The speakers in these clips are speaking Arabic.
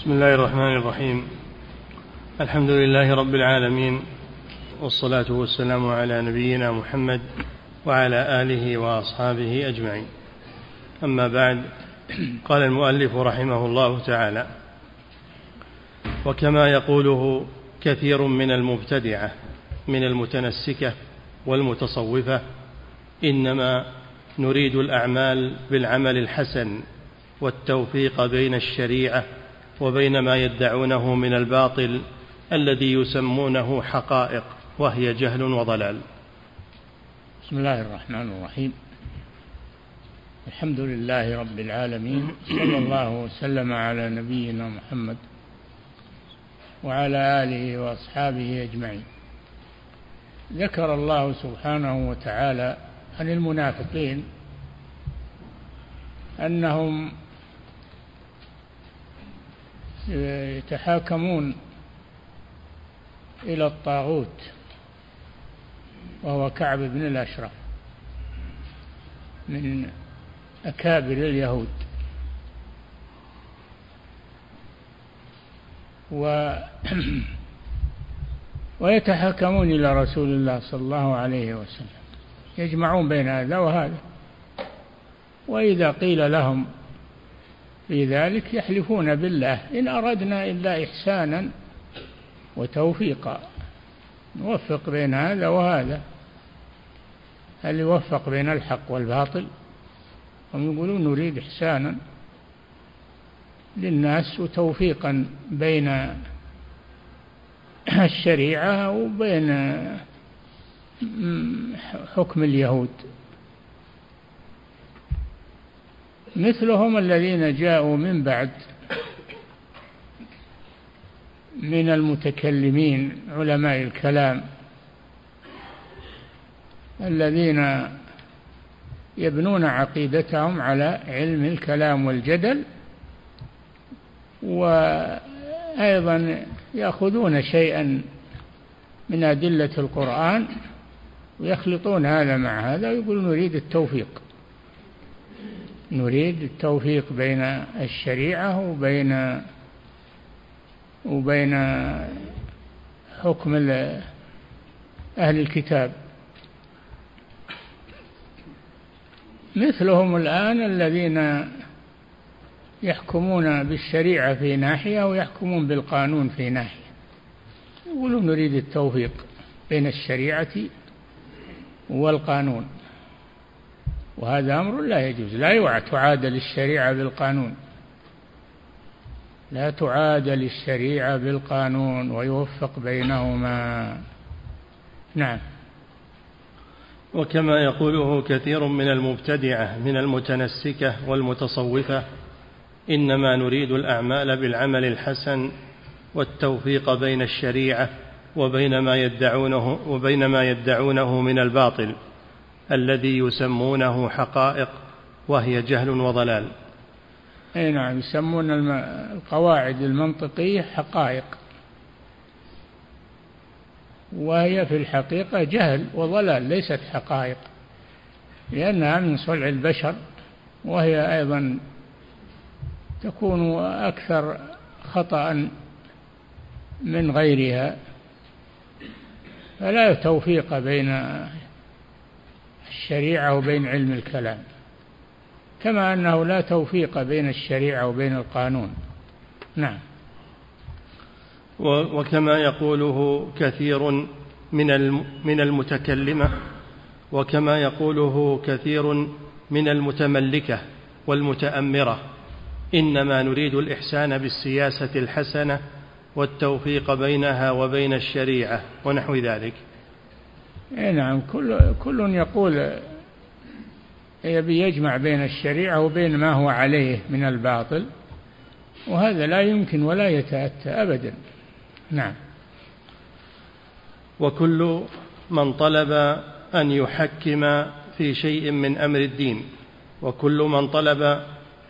بسم الله الرحمن الرحيم. الحمد لله رب العالمين والصلاة والسلام على نبينا محمد وعلى آله وأصحابه أجمعين. أما بعد قال المؤلف رحمه الله تعالى وكما يقوله كثير من المبتدعة من المتنسكة والمتصوفة إنما نريد الأعمال بالعمل الحسن والتوفيق بين الشريعة وبين ما يدعونه من الباطل الذي يسمونه حقائق وهي جهل وضلال. بسم الله الرحمن الرحيم. الحمد لله رب العالمين صلى الله وسلم على نبينا محمد وعلى آله وأصحابه أجمعين. ذكر الله سبحانه وتعالى عن المنافقين أنهم يتحاكمون إلى الطاغوت وهو كعب بن الأشرف من أكابر اليهود. و ويتحاكمون إلى رسول الله صلى الله عليه وسلم يجمعون بين هذا وهذا. وإذا قيل لهم في ذلك يحلفون بالله. إن أردنا إلا إحسانا وتوفيقا. نوفق بين هذا وهذا. هل يوفق بين الحق والباطل؟ هم يقولون نريد إحسانا للناس وتوفيقا بين الشريعة وبين حكم اليهود. مثلهم الذين جاءوا من بعد من المتكلمين علماء الكلام الذين يبنون عقيدتهم على علم الكلام والجدل وأيضا يأخذون شيئا من أدلة القرآن ويخلطون هذا مع هذا ويقولون نريد التوفيق. نريد التوفيق بين الشريعة وبين وبين حكم أهل الكتاب. مثلهم الآن الذين يحكمون بالشريعة في ناحية ويحكمون بالقانون في ناحية. يقولون نريد التوفيق بين الشريعة والقانون. وهذا أمر لا يجوز لا تعادل الشريعة بالقانون. لا تعادل الشريعة بالقانون ويوفق بينهما. نعم. وكما يقوله كثير من المبتدعة من المتنسكة والمتصوفة إنما نريد الأعمال بالعمل الحسن والتوفيق بين الشريعة وبين ما يدعونه وبين ما يدعونه من الباطل. الذي يسمونه حقائق وهي جهل وضلال. أي نعم يسمون القواعد المنطقية حقائق. وهي في الحقيقة جهل وضلال ليست حقائق لأنها من صنع البشر وهي أيضا تكون أكثر خطأ من غيرها. فلا توفيق بين الشريعة وبين علم الكلام. كما أنه لا توفيق بين الشريعة وبين القانون. نعم. وكما يقوله كثير من من المتكلمة وكما يقوله كثير من المتملكة والمتأمرة. إنما نريد الإحسان بالسياسة الحسنة والتوفيق بينها وبين الشريعة ونحو ذلك. اي نعم كل كل يقول يبي يجمع بين الشريعة وبين ما هو عليه من الباطل وهذا لا يمكن ولا يتأتى أبدا. نعم. وكل من طلب أن يحكم في شيء من أمر الدين وكل من طلب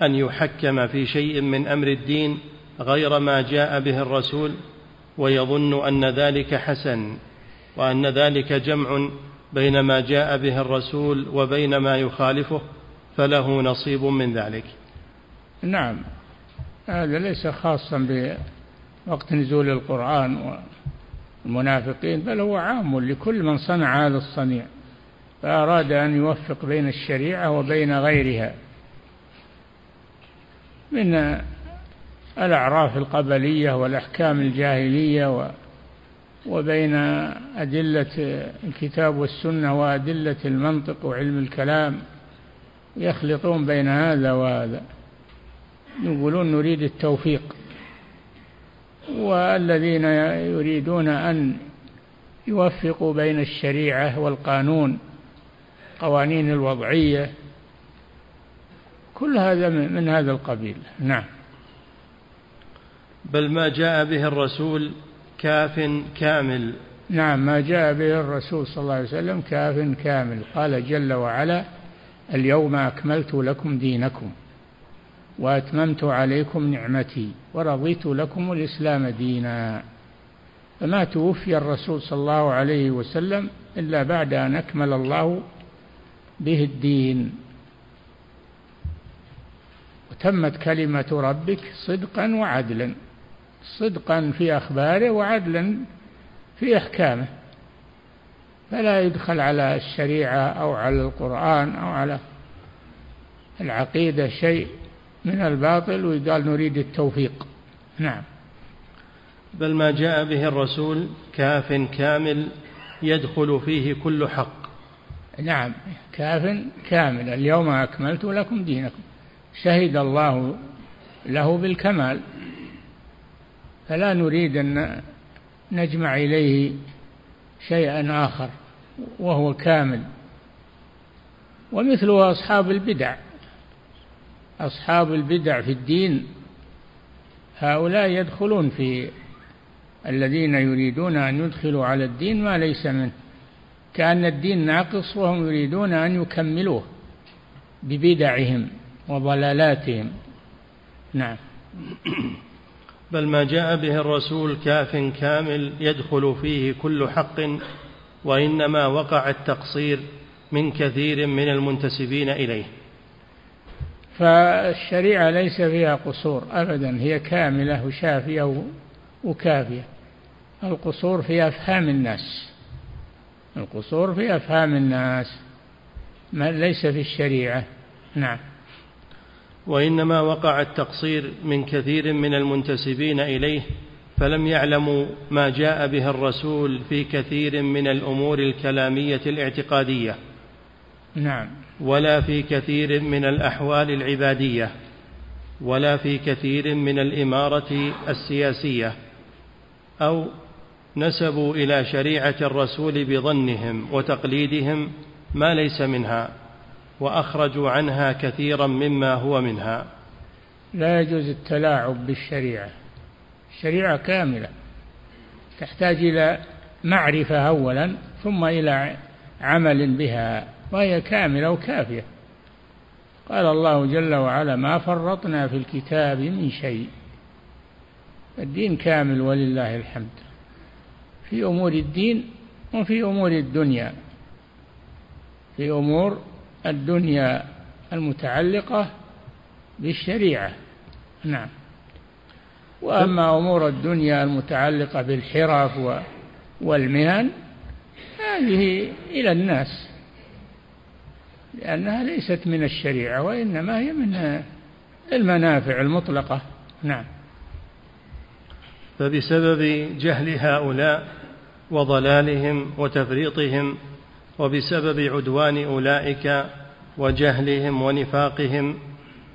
أن يحكم في شيء من أمر الدين غير ما جاء به الرسول ويظن أن ذلك حسن. وأن ذلك جمع بين ما جاء به الرسول وبين ما يخالفه فله نصيب من ذلك. نعم. هذا ليس خاصا بوقت نزول القرآن والمنافقين بل هو عام لكل من صنع هذا الصنيع فأراد أن يوفق بين الشريعة وبين غيرها. من الأعراف القبلية والأحكام الجاهلية وبين أدلة الكتاب والسنة وأدلة المنطق وعلم الكلام يخلطون بين هذا وهذا. يقولون نريد التوفيق. والذين يريدون أن يوفقوا بين الشريعة والقانون قوانين الوضعية كل هذا من هذا القبيل. نعم. بل ما جاء به الرسول كاف كامل. نعم ما جاء به الرسول صلى الله عليه وسلم كاف كامل. قال جل وعلا اليوم أكملت لكم دينكم وأتممت عليكم نعمتي ورضيت لكم الإسلام دينا. فما توفي الرسول صلى الله عليه وسلم إلا بعد أن أكمل الله به الدين. وتمت كلمة ربك صدقا وعدلا. صدقا في أخباره وعدلا في أحكامه. فلا يدخل على الشريعة أو على القرآن أو على العقيدة شيء من الباطل ويقال نريد التوفيق. نعم. بل ما جاء به الرسول كاف كامل يدخل فيه كل حق. نعم. كاف كامل. اليوم أكملت لكم دينكم. شهد الله له بالكمال. فلا نريد أن نجمع إليه شيئا آخر وهو كامل. ومثله أصحاب البدع. أصحاب البدع في الدين هؤلاء يدخلون في الذين يريدون أن يدخلوا على الدين ما ليس منه. كأن الدين ناقص وهم يريدون أن يكملوه ببدعهم وضلالاتهم. نعم. بل ما جاء به الرسول كاف كامل يدخل فيه كل حق وإنما وقع التقصير من كثير من المنتسبين إليه. فالشريعة ليس فيها قصور أبدا هي كاملة وشافية وكافية. القصور في أفهام الناس. القصور في أفهام الناس. ما ليس في الشريعة. نعم. وإنما وقع التقصير من كثير من المنتسبين إليه فلم يعلموا ما جاء به الرسول في كثير من الأمور الكلامية الاعتقادية. نعم. ولا في كثير من الأحوال العبادية ولا في كثير من الإمارة السياسية أو نسبوا إلى شريعة الرسول بظنهم وتقليدهم ما ليس منها. وأخرجوا عنها كثيرا مما هو منها. لا يجوز التلاعب بالشريعة. الشريعة كاملة. تحتاج إلى معرفة أولا ثم إلى عمل بها وهي كاملة وكافية. قال الله جل وعلا ما فرطنا في الكتاب من شيء. الدين كامل ولله الحمد. في أمور الدين وفي أمور الدنيا. في أمور الدنيا المتعلقة بالشريعة. نعم. وأما أمور الدنيا المتعلقة بالحرف والمهن هذه إلى الناس لأنها ليست من الشريعة وإنما هي من المنافع المطلقة. نعم. فبسبب جهل هؤلاء وضلالهم وتفريطهم وبسبب عدوان أولئك وجهلهم ونفاقهم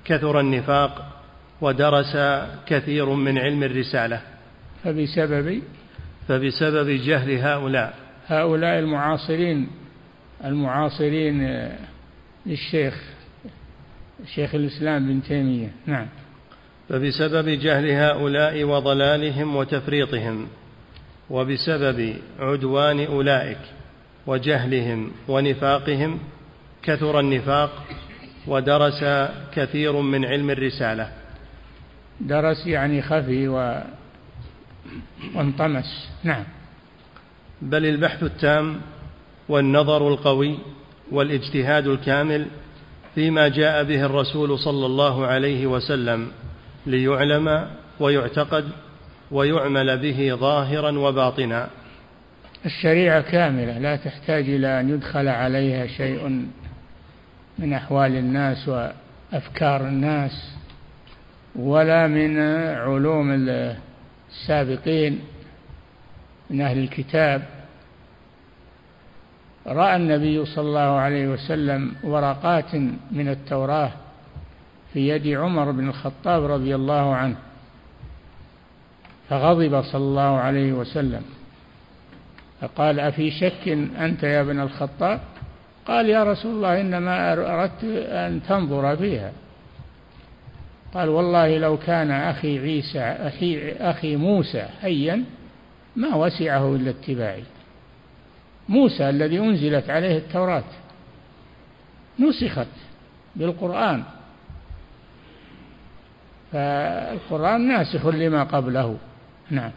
كثر النفاق ودرس كثير من علم الرسالة. فبسبب فبسبب جهل هؤلاء. هؤلاء المعاصرين المعاصرين للشيخ شيخ الإسلام بن تيمية. نعم. فبسبب جهل هؤلاء وضلالهم وتفريطهم وبسبب عدوان أولئك وجهلهم ونفاقهم كثر النفاق ودرس كثير من علم الرسالة. درس يعني خفي و... وانطمس. نعم. بل البحث التام والنظر القوي والاجتهاد الكامل فيما جاء به الرسول صلى الله عليه وسلم ليعلم ويعتقد ويعمل به ظاهرا وباطنا. الشريعة كاملة لا تحتاج إلى أن يدخل عليها شيء من أحوال الناس وأفكار الناس ولا من علوم السابقين من أهل الكتاب. رأى النبي صلى الله عليه وسلم ورقات من التوراة في يد عمر بن الخطاب رضي الله عنه فغضب صلى الله عليه وسلم. فقال أفي شك أنت يا ابن الخطاب؟ قال يا رسول الله إنما أردت أن تنظر فيها. قال والله لو كان أخي عيسى أخي, أخي موسى حيا ما وسعه إلا اتباعي. موسى الذي أنزلت عليه التوراة نسخت بالقرآن. فالقرآن ناسخ لما قبله. نعم.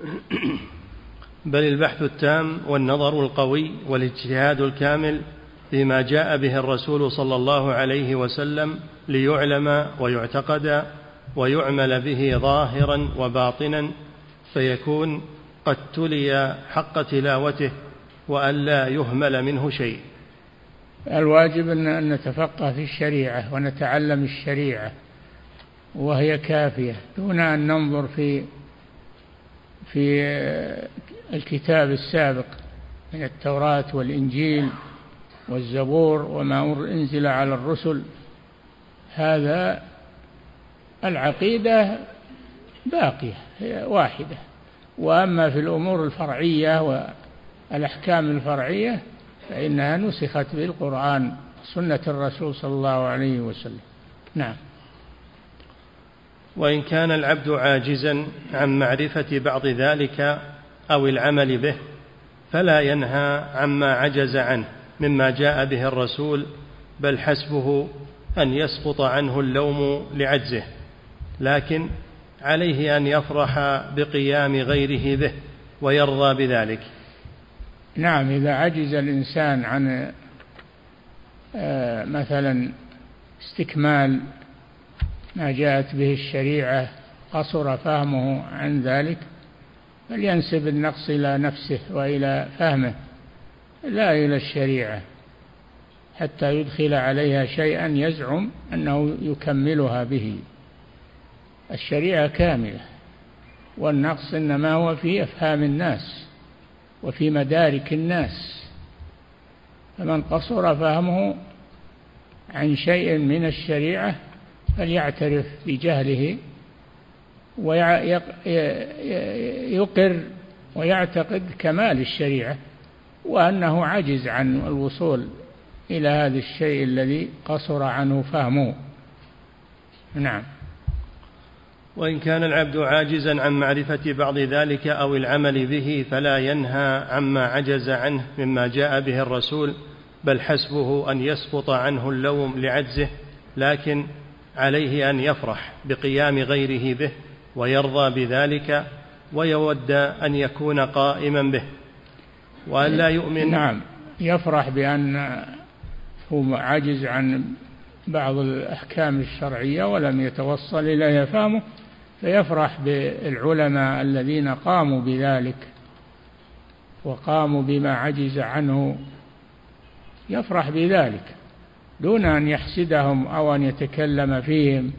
بل البحث التام والنظر القوي والاجتهاد الكامل فيما جاء به الرسول صلى الله عليه وسلم ليعلم ويعتقد ويعمل به ظاهرا وباطنا فيكون قد تلي حق تلاوته والا يهمل منه شيء. الواجب أن نتفقه في الشريعة ونتعلم الشريعة وهي كافية. دون أن ننظر في في الكتاب السابق من التوراة والإنجيل والزبور وما أنزل على الرسل. هذا العقيدة باقية هي واحدة. وأما في الأمور الفرعية والأحكام الفرعية فإنها نسخت بالقرآن سنة الرسول صلى الله عليه وسلم. نعم. وإن كان العبد عاجزا عن معرفة بعض ذلك أو العمل به فلا ينهى عما عجز عنه مما جاء به الرسول بل حسبه أن يسقط عنه اللوم لعجزه. لكن عليه أن يفرح بقيام غيره به ويرضى بذلك. نعم إذا عجز الإنسان عن آه، مثلا استكمال ما جاءت به الشريعة قصر فهمه عن ذلك فلينسب النقص إلى نفسه وإلى فهمه لا إلى الشريعة حتى يدخل عليها شيئا يزعم أنه يكملها به. الشريعة كاملة والنقص إنما هو في أفهام الناس وفي مدارك الناس. فمن قصر فهمه عن شيء من الشريعة فليعترف بجهله ويقر ويعتقد كمال الشريعة وأنه عجز عن الوصول إلى هذا الشيء الذي قصر عنه فهمه. نعم. وإن كان العبد عاجزا عن معرفة بعض ذلك أو العمل به فلا ينهى عما عجز عنه مما جاء به الرسول بل حسبه أن يسقط عنه اللوم لعجزه لكن عليه أن يفرح بقيام غيره به. ويرضى بذلك ويود أن يكون قائما به. وأن لا يؤمن نعم يفرح بأن هو عجز عن بعض الأحكام الشرعية ولم يتوصل إليها فهمه فيفرح بالعلماء الذين قاموا بذلك وقاموا بما عجز عنه. يفرح بذلك دون أن يحسدهم أو أن يتكلم فيهم.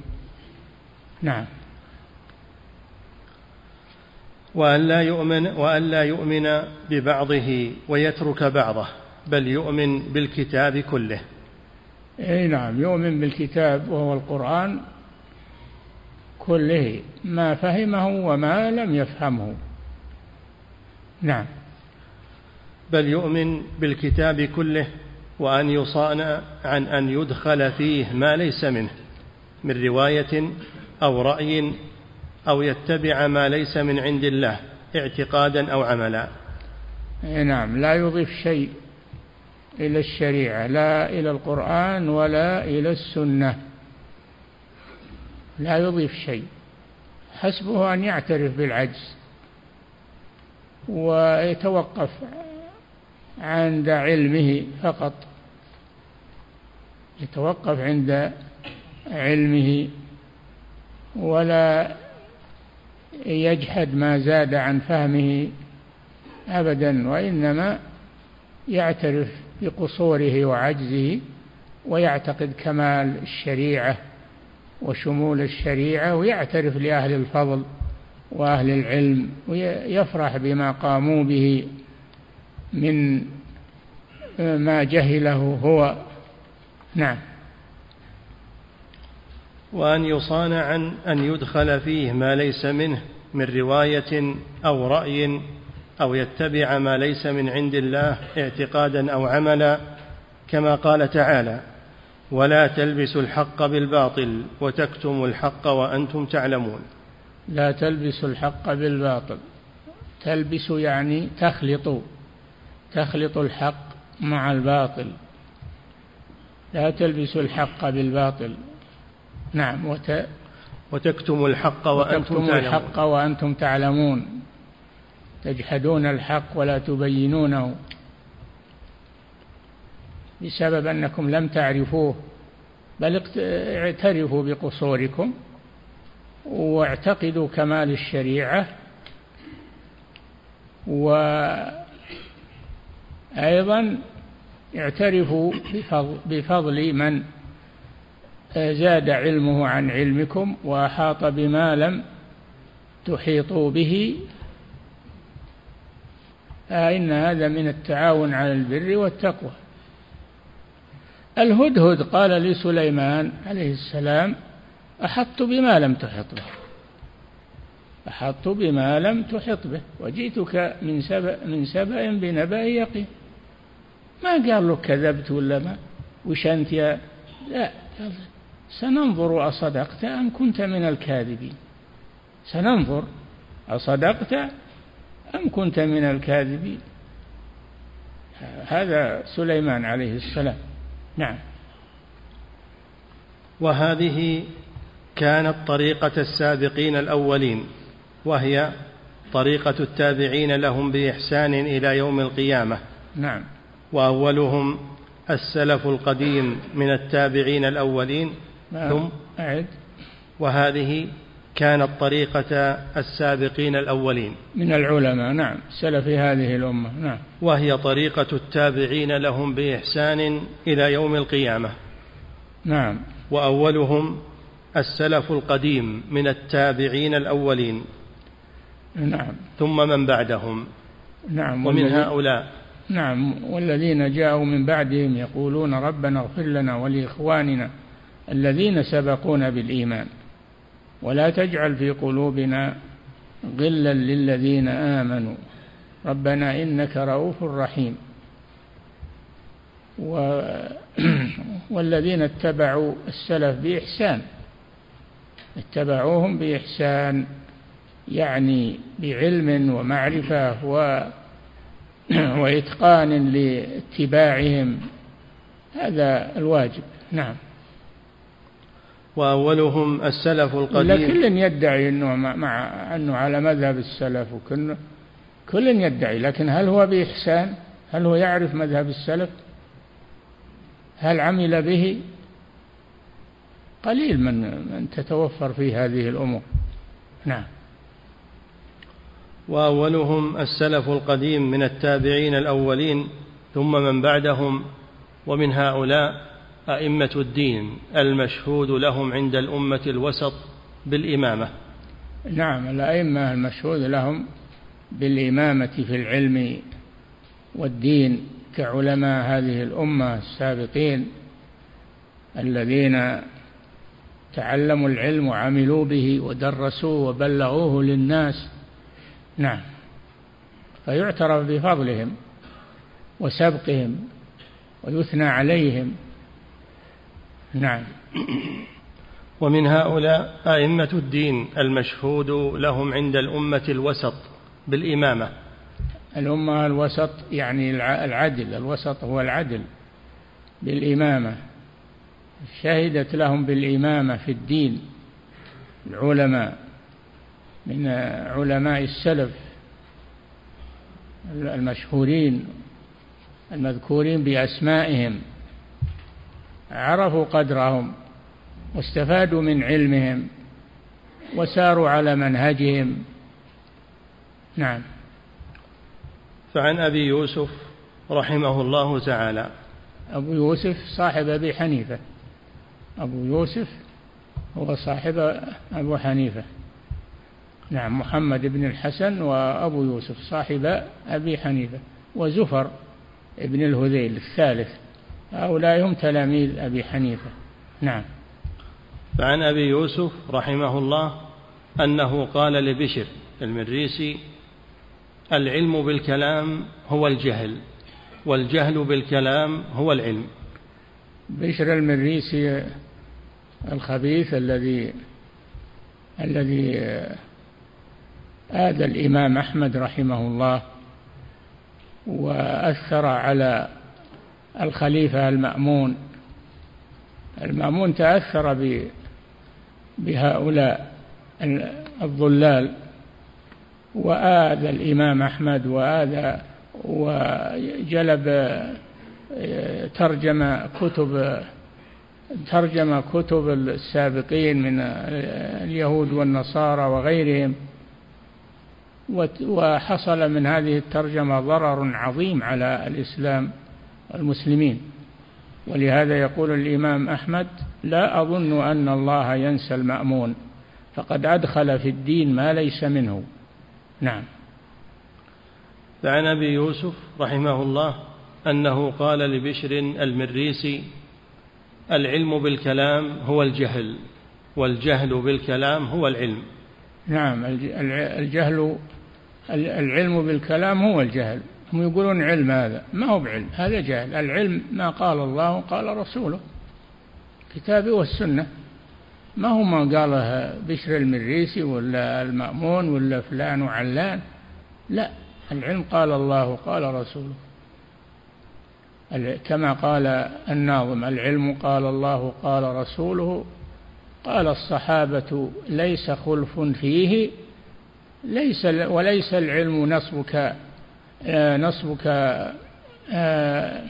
نعم. وأن لا يؤمن وأن لا يؤمن ببعضه ويترك بعضه بل يؤمن بالكتاب كله. أي نعم يؤمن بالكتاب وهو القرآن كله ما فهمه وما لم يفهمه نعم بل يؤمن بالكتاب كله وأن يصان عن أن يدخل فيه ما ليس منه من رواية أو رأي أو يتبع ما ليس من عند الله اعتقادا أو عملا. نعم لا يضيف شيء إلى الشريعة لا إلى القرآن ولا إلى السنة. لا يضيف شيء. حسبه أن يعترف بالعجز ويتوقف عند علمه فقط. يتوقف عند علمه ولا يجحد ما زاد عن فهمه أبدا وإنما يعترف بقصوره وعجزه ويعتقد كمال الشريعة وشمول الشريعة ويعترف لأهل الفضل وأهل العلم ويفرح بما قاموا به من ما جهله هو. نعم. وأن يصان عن أن يدخل فيه ما ليس منه من رواية أو رأي أو يتبع ما ليس من عند الله اعتقادا أو عملا كما قال تعالى ولا تلبسوا الحق بالباطل وتكتموا الحق وأنتم تعلمون. لا تلبسوا الحق بالباطل. تلبس يعني تخلط تخلط الحق مع الباطل. لا تلبسوا الحق بالباطل. نعم وت... وتكتم الحق وأنتم تعلمون. الحق وأنتم تعلمون. تجحدون الحق ولا تبينونه. بسبب أنكم لم تعرفوه بل اعترفوا بقصوركم واعتقدوا كمال الشريعة. وأيضا اعترفوا بفضل من؟ زاد علمه عن علمكم وأحاط بما لم تحيطوا به. إن هذا من التعاون على البر والتقوى. الهدهد قال لسليمان عليه السلام أحطت بما لم تحط به. أحطت بما لم تحط به وجئتك من سبأ من سبأ بنبأ يقين. ما قال له كذبت ولا ما؟ وش أنت يا لا سننظر أصدقت أم كنت من الكاذبين؟ سننظر أصدقت أم كنت من الكاذبين؟ هذا سليمان عليه السلام. نعم. وهذه كانت طريقة السابقين الأولين وهي طريقة التابعين لهم بإحسان إلى يوم القيامة. نعم. وأولهم السلف القديم من التابعين الأولين نعم. ثم أعد. وهذه كانت طريقة السابقين الأولين. من العلماء نعم. سلف هذه الأمة نعم. وهي طريقة التابعين لهم بإحسان إلى يوم القيامة. نعم. وأولهم السلف القديم من التابعين الأولين. نعم. ثم من بعدهم. نعم. ومن هؤلاء. نعم. والذين جاءوا من بعدهم يقولون ربنا اغفر لنا ولإخواننا. الذين سبقونا بالإيمان. ولا تجعل في قلوبنا غلا للذين آمنوا. ربنا إنك رؤوف رحيم. و والذين اتبعوا السلف بإحسان. اتبعوهم بإحسان يعني بعلم ومعرفة و وإتقان لاتباعهم. هذا الواجب. نعم. وأولهم السلف القديم. كل يدعي أنه مع أنه على مذهب السلف وكل كل يدعي لكن هل هو بإحسان؟ هل هو يعرف مذهب السلف؟ هل عمل به؟ قليل من من تتوفر في هذه الأمور. نعم. وأولهم السلف القديم من التابعين الأولين ثم من بعدهم ومن هؤلاء أئمة الدين المشهود لهم عند الأمة الوسط بالإمامة. نعم الأئمة المشهود لهم بالإمامة في العلم والدين كعلماء هذه الأمة السابقين الذين تعلموا العلم وعملوا به ودرسوه وبلغوه للناس. نعم فيعترف بفضلهم وسبقهم ويثنى عليهم نعم. ومن هؤلاء أئمة الدين المشهود لهم عند الأمة الوسط بالإمامة. الأمة الوسط يعني العدل الوسط هو العدل بالإمامة. شهدت لهم بالإمامة في الدين العلماء من علماء السلف المشهورين المذكورين بأسمائهم. عرفوا قدرهم واستفادوا من علمهم وساروا على منهجهم. نعم. فعن أبي يوسف رحمه الله تعالى. أبو يوسف صاحب أبي حنيفة. أبو يوسف هو صاحب أبو حنيفة. نعم محمد بن الحسن وأبو يوسف صاحب أبي حنيفة وزفر ابن الهذيل الثالث. هؤلاء هم تلاميذ أبي حنيفة. نعم. فعن أبي يوسف رحمه الله أنه قال لبشر المريسي العلم بالكلام هو الجهل والجهل بالكلام هو العلم. بشر المريسي الخبيث الذي الذي آذى الإمام أحمد رحمه الله وأثر على الخليفة المأمون. المأمون تأثر بهؤلاء الضلال وآذى الإمام أحمد وآذى وجلب ترجم كتب ترجم كتب السابقين من اليهود والنصارى وغيرهم. وحصل من هذه الترجمة ضرر عظيم على الإسلام. والمسلمين ولهذا يقول الإمام أحمد لا أظن أن الله ينسى المأمون فقد أدخل في الدين ما ليس منه. نعم. فعن أبي يوسف رحمه الله أنه قال لبشر المريسي العلم بالكلام هو الجهل والجهل بالكلام هو العلم. نعم الجهل العلم بالكلام هو الجهل. هم يقولون علم هذا. ما هو بعلم هذا جهل. العلم ما قال الله قال رسوله. كتابه والسنة. ما هو ما قاله بشر المريسي ولا المأمون ولا فلان وعلان. لا العلم قال الله قال رسوله. كما قال الناظم العلم قال الله قال رسوله. قال الصحابة ليس خلف فيه ليس وليس العلم نصبك نصبك آه،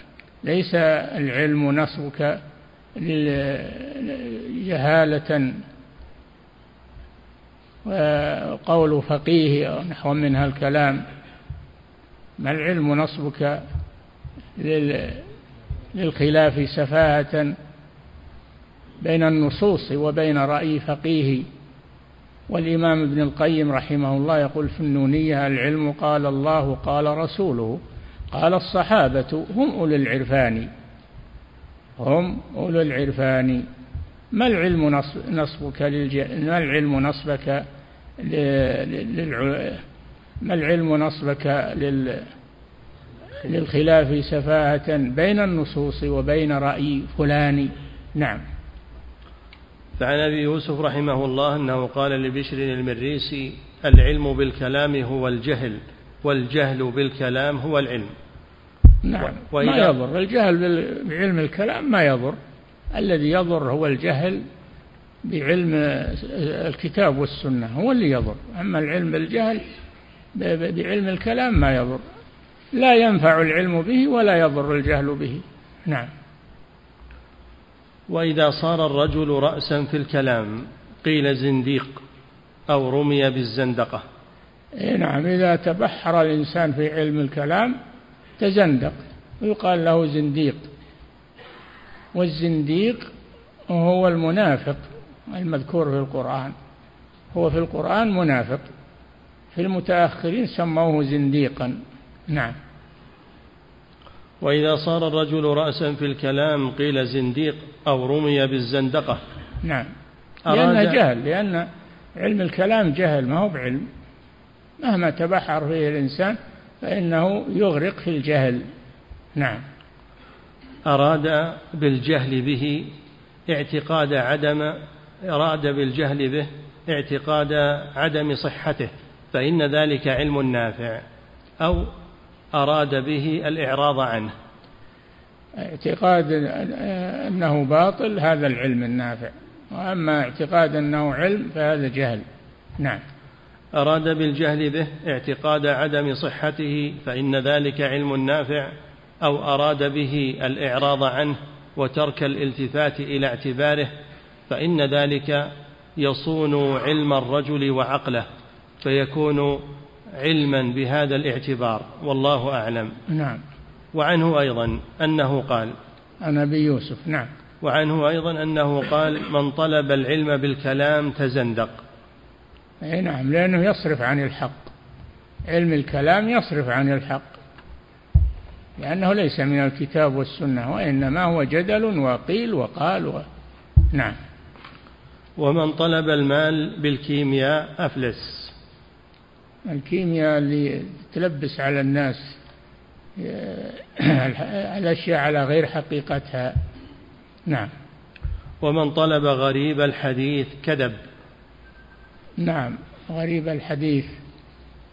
ليس العلم نصبك جهالة وقول فقيه نحو من هالكلام ما العلم نصبك للخلاف سفاهة بين النصوص وبين رأي فقيه؟ والإمام ابن القيم رحمه الله يقول في النونية العلم قال الله قال رسوله قال الصحابة هم أولو العرفان. هم أولو العرفان. ما العلم نصبك. ما العلم نصبك لل... ما العلم نصبك لل... للخلاف سفاهة بين النصوص وبين رأي فلان؟ نعم. فعن أبي يوسف رحمه الله أنه قال لبشر المريسي العلم بالكلام هو الجهل والجهل بالكلام هو العلم. نعم ما يضر. الجهل بعلم الكلام ما يضر. الذي يضر هو الجهل بعلم الكتاب والسنة هو اللي يضر. أما العلم بالجهل بعلم الكلام ما يضر. لا ينفع العلم به ولا يضر الجهل به. نعم. وإذا صار الرجل رأسا في الكلام قيل زنديق أو رمي بالزندقة. إيه نعم إذا تبحر الإنسان في علم الكلام تزندق ويقال له زنديق. والزنديق هو المنافق المذكور في القرآن. هو في القرآن منافق في المتأخرين سموه زنديقا. نعم. وإذا صار الرجل رأسا في الكلام قيل زنديق أو رمي بالزندقة. نعم. لأنه جهل لأن علم الكلام جهل ما هو بعلم. مهما تبحر فيه الإنسان فإنه يغرق في الجهل. نعم. أراد بالجهل به اعتقاد عدم أراد بالجهل به اعتقاد عدم صحته فإن ذلك علم نافع. أو أراد به الإعراض عنه. اعتقاد أنه باطل هذا العلم النافع وأما اعتقاد أنه علم فهذا جهل. نعم. أراد بالجهل به اعتقاد عدم صحته فإن ذلك علم نافع أو أراد به الإعراض عنه وترك الالتفات إلى اعتباره فإن ذلك يصون علم الرجل وعقله فيكون علما بهذا الاعتبار والله أعلم. نعم. وعنه أيضا أنه قال عن أبي يوسف نعم. وعنه أيضا أنه قال من طلب العلم بالكلام تزندق. إي نعم لأنه يصرف عن الحق. علم الكلام يصرف عن الحق. لأنه ليس من الكتاب والسنة وإنما هو جدل وقيل وقال و... نعم. ومن طلب المال بالكيمياء أفلس. الكيمياء اللي تلبس على الناس الأشياء على غير حقيقتها. نعم. ومن طلب غريب الحديث كذب. نعم غريب الحديث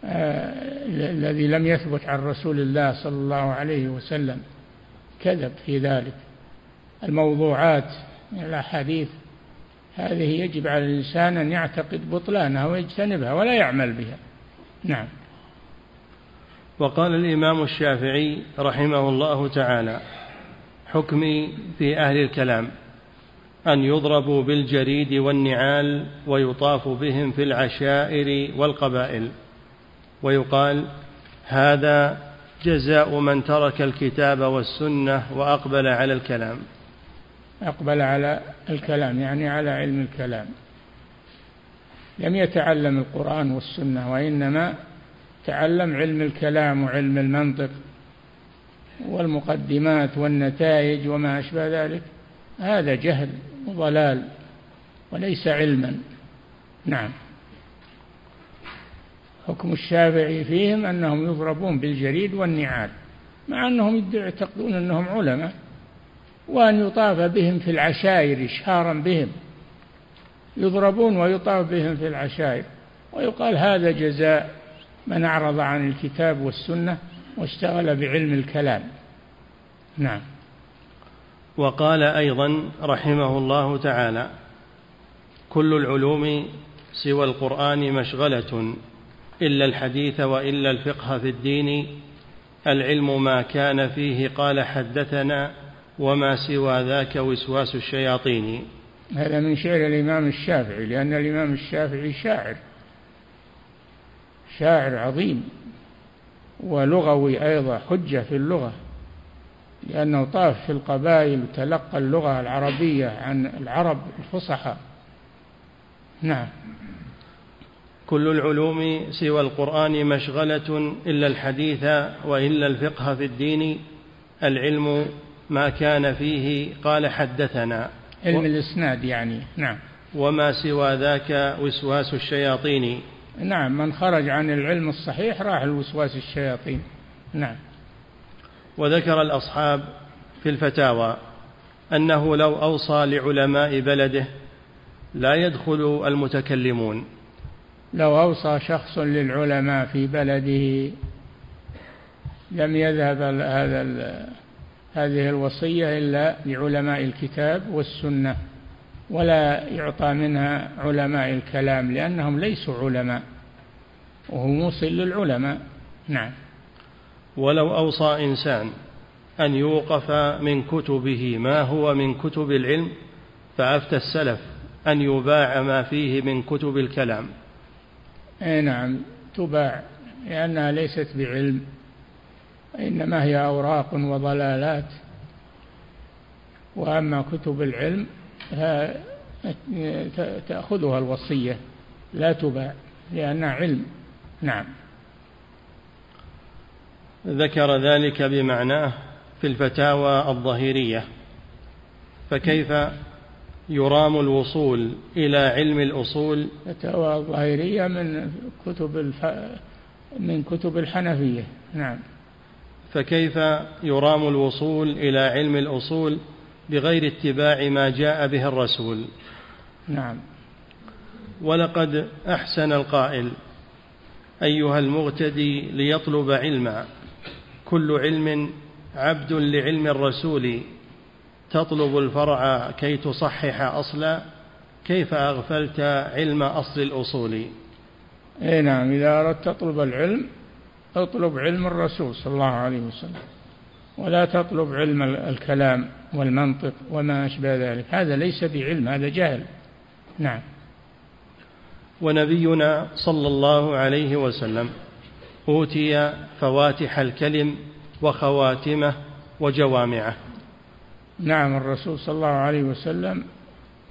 آه، الذي لم يثبت عن رسول الله صلى الله عليه وسلم كذب في ذلك. الموضوعات الأحاديث هذه يجب على الإنسان أن يعتقد بطلانها ويجتنبها ولا يعمل بها. نعم. وقال الإمام الشافعي رحمه الله تعالى حكمي في أهل الكلام أن يضربوا بالجريد والنعال ويطاف بهم في العشائر والقبائل. ويقال هذا جزاء من ترك الكتاب والسنة وأقبل على الكلام. أقبل على الكلام يعني على علم الكلام. لم يتعلم القرآن والسنة وإنما تعلم علم الكلام وعلم المنطق والمقدمات والنتائج وما أشبه ذلك. هذا جهل وضلال وليس علما. نعم. حكم الشافعي فيهم أنهم يضربون بالجريد والنعال مع أنهم يعتقدون أنهم علماء وأن يطاف بهم في العشائر إشهارا بهم. يضربون ويطاف بهم في العشائر. ويقال هذا جزاء من أعرض عن الكتاب والسنة واشتغل بعلم الكلام. نعم. وقال أيضا رحمه الله تعالى كل العلوم سوى القرآن مشغلة إلا الحديث وإلا الفقه في الدين. العلم ما كان فيه قال حدثنا وما سوى ذاك وسواس الشياطين. هذا من شعر الإمام الشافعي لأن الإمام الشافعي شاعر. شاعر عظيم ولغوي أيضا حجة في اللغة لأنه طاف في القبائل وتلقى اللغة العربية عن العرب الفصحى. نعم. كل العلوم سوى القرآن مشغلة إلا الحديث وإلا الفقه في الدين. العلم ما كان فيه قال حدثنا. علم و... الإسناد يعني. نعم. وما سوى ذاك وسواس الشياطين. نعم من خرج عن العلم الصحيح راح الوسواس الشياطين. نعم. وذكر الأصحاب في الفتاوى أنه لو أوصى لعلماء بلده لا يدخل المتكلمون. لو أوصى شخص للعلماء في بلده لم يذهب هذا هذه الوصية إلا لعلماء الكتاب والسنة ولا يعطى منها علماء الكلام لأنهم ليسوا علماء وهو موصل للعلماء. نعم. ولو أوصى إنسان أن يوقف من كتبه ما هو من كتب العلم فأفتى السلف أن يباع ما فيه من كتب الكلام. اي نعم تباع لأنها ليست بعلم. إنما هي أوراق وضلالات. وأما كتب العلم تأخذها الوصية لا تباع لأنها علم. نعم. ذكر ذلك بمعناه في الفتاوى الظهيرية. فكيف يرام الوصول إلى علم الأصول؟ فتاوى الظاهرية من كتب الف... من كتب الحنفية. نعم. فكيف يرام الوصول إلى علم الأصول بغير اتباع ما جاء به الرسول؟ نعم. ولقد أحسن القائل أيها المغتدي ليطلب علما كل علم عبد لعلم الرسول تطلب الفرع كي تصحح أصلا كيف أغفلت علم أصل الأصول؟ اي نعم إذا أردت تطلب العلم اطلب علم الرسول صلى الله عليه وسلم ولا تطلب علم الكلام والمنطق وما أشبه ذلك. هذا ليس بعلم هذا جهل. نعم. ونبينا صلى الله عليه وسلم أوتي فواتح الكلم وخواتمه وجوامعه. نعم الرسول صلى الله عليه وسلم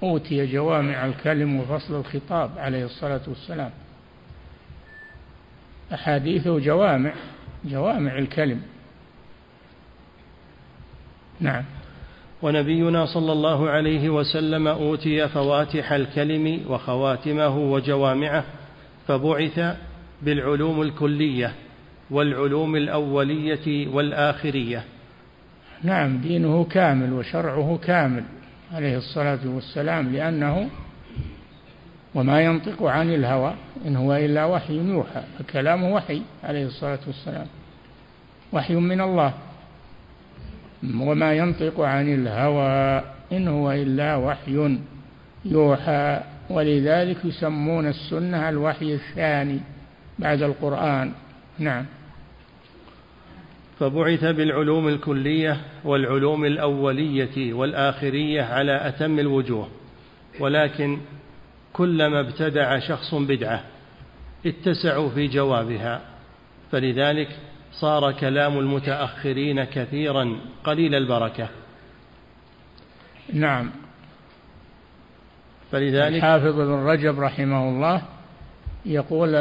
أوتي جوامع الكلم وفصل الخطاب عليه الصلاة والسلام. أحاديثه جوامع جوامع الكلم. نعم. ونبينا صلى الله عليه وسلم أوتي فواتح الكلم وخواتمه وجوامعه فبعث بالعلوم الكلية والعلوم الأولية والآخرية. نعم دينه كامل وشرعه كامل عليه الصلاة والسلام لأنه وما ينطق عن الهوى إن هو إلا وحي يوحى فكلامه وحي عليه الصلاة والسلام. وحي من الله. وما ينطق عن الهوى إن هو إلا وحي يوحى. ولذلك يسمون السنة الوحي الثاني بعد القرآن. نعم. فبعث بالعلوم الكلية والعلوم الأولية والآخرية على أتم الوجوه ولكن كلما ابتدع شخص بدعة اتسعوا في جوابها. فلذلك صار كلام المتأخرين كثيرا قليل البركة. نعم. فلذلك حافظ ابن رجب رحمه الله يقول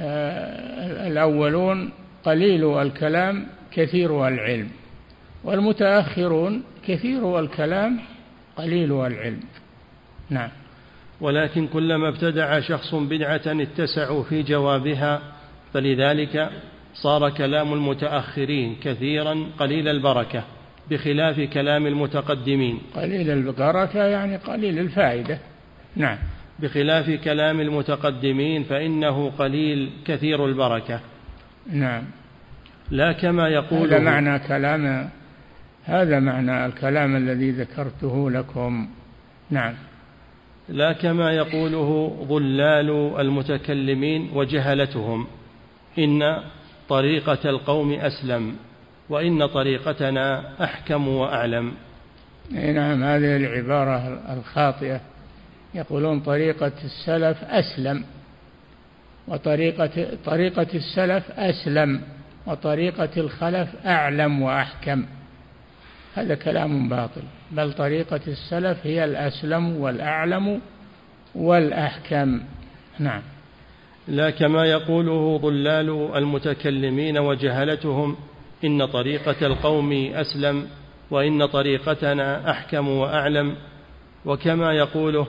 آه، الأولون قليل الكلام كثير العلم. والمتأخرون كثير الكلام قليل العلم. نعم. ولكن كلما ابتدع شخص بدعة اتسعوا في جوابها فلذلك صار كلام المتأخرين كثيرا قليل البركة بخلاف كلام المتقدمين. قليل البركة يعني قليل الفائدة. نعم. بخلاف كلام المتقدمين فإنه قليل كثير البركة. نعم. لا كما يقول هذا معنى كلام هذا معنى الكلام الذي ذكرته لكم. نعم. لا كما يقوله ضلال المتكلمين وجهلتهم. إن طريقة القوم أسلم وإن طريقتنا أحكم وأعلم. نعم هذه العبارة الخاطئة. يقولون طريقة السلف أسلم وطريقة طريقة السلف أسلم وطريقة الخلف أعلم وأحكم. هذا كلام باطل. بل طريقة السلف هي الأسلم والأعلم والأحكم. نعم. لا كما يقوله ضلال المتكلمين وجهلتهم إن طريقة القوم أسلم وإن طريقتنا أحكم وأعلم. وكما يقوله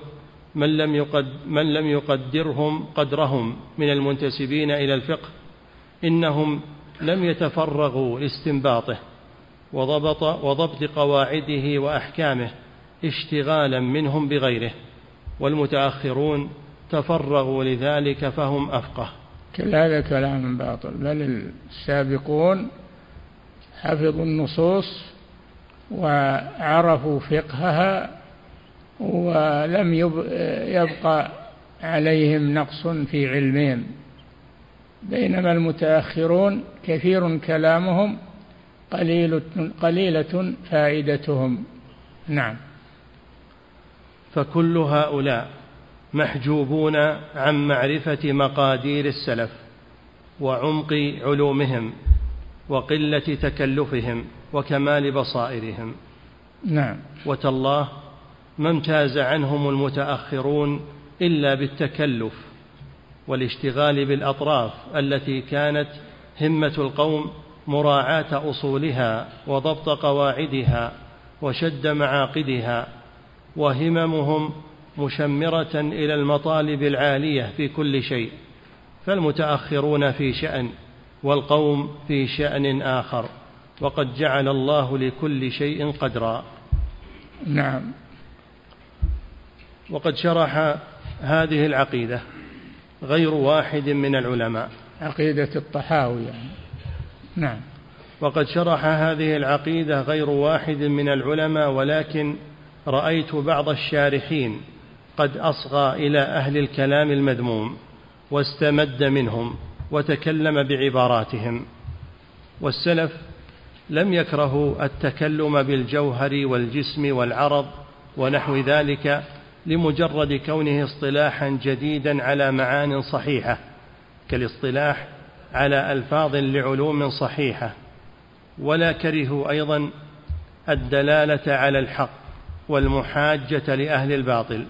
من لم, يقد من لم يقدرهم قدرهم من المنتسبين إلى الفقه إنهم لم يتفرغوا لاستنباطه. وضبط وضبط قواعده وأحكامه اشتغالا منهم بغيره والمتأخرون تفرغوا لذلك فهم أفقه. كل هذا كلام باطل بل السابقون حفظوا النصوص وعرفوا فقهها ولم يبقى عليهم نقص في علمهم. بينما المتأخرون كثير كلامهم قليل قليلة فائدتهم. نعم. فكل هؤلاء محجوبون عن معرفة مقادير السلف وعمق علومهم وقلة تكلفهم وكمال بصائرهم. نعم. وتالله ما امتاز عنهم المتأخرون إلا بالتكلف والاشتغال بالأطراف التي كانت همة القوم مراعاة أصولها وضبط قواعدها وشد معاقدها وهممهم مشمرة إلى المطالب العالية في كل شيء فالمتأخرون في شأن والقوم في شأن آخر وقد جعل الله لكل شيء قدرا. نعم. وقد شرح هذه العقيدة غير واحد من العلماء. عقيدة الطحاوي يعني. نعم. وقد شرح هذه العقيدة غير واحد من العلماء ولكن رأيت بعض الشارحين قد أصغى إلى أهل الكلام المذموم واستمد منهم وتكلم بعباراتهم. والسلف لم يكرهوا التكلم بالجوهر والجسم والعرض ونحو ذلك لمجرد كونه اصطلاحا جديدا على معان صحيحة كالاصطلاح على ألفاظ لعلوم صحيحة ولا كرهوا أيضا الدلالة على الحق والمحاجة لأهل الباطل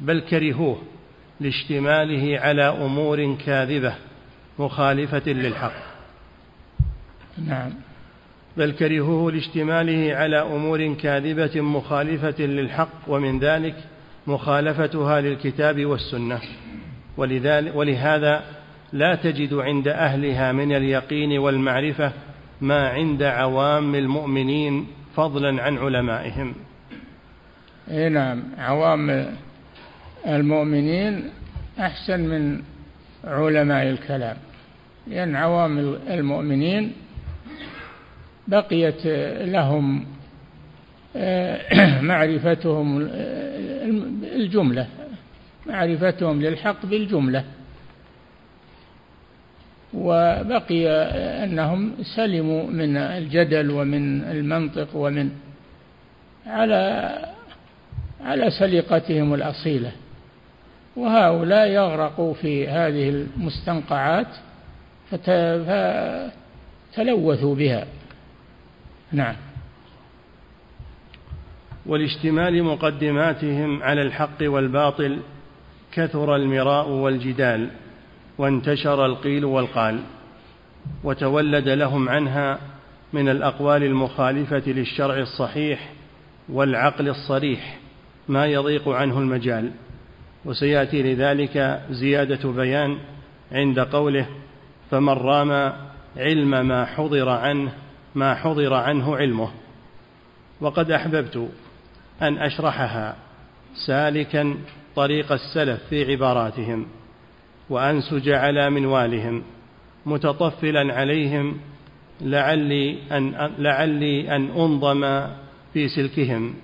بل كرهوه لاشتماله على أمور كاذبة مخالفة للحق. نعم. بل كرهوه لاشتماله على أمور كاذبة مخالفة للحق ومن ذلك مخالفتها للكتاب والسنة. ولذلك ولهذا لا تجد عند أهلها من اليقين والمعرفة ما عند عوام المؤمنين فضلا عن علمائهم. إي نعم عوام المؤمنين أحسن من علماء الكلام. لأن عوام المؤمنين بقيت لهم آه، معرفتهم الجملة معرفتهم للحق بالجملة. وبقي أنهم سلموا من الجدل ومن المنطق ومن على على سليقتهم الأصيلة. وهؤلاء يغرقوا في هذه المستنقعات فتلوثوا بها. نعم. ولاشتمال مقدماتهم على الحق والباطل كثر المراء والجدال. وانتشر القيل والقال وتولد لهم عنها من الأقوال المخالفة للشرع الصحيح والعقل الصريح ما يضيق عنه المجال وسيأتي لذلك زيادة بيان عند قوله فمن رام علم ما حضر عنه ما حضر عنه علمه وقد أحببت أن أشرحها سالكا طريق السلف في عباراتهم. وأنسج على منوالهم متطفلا عليهم لعلي أن, لعلي أن أنظم في سلكهم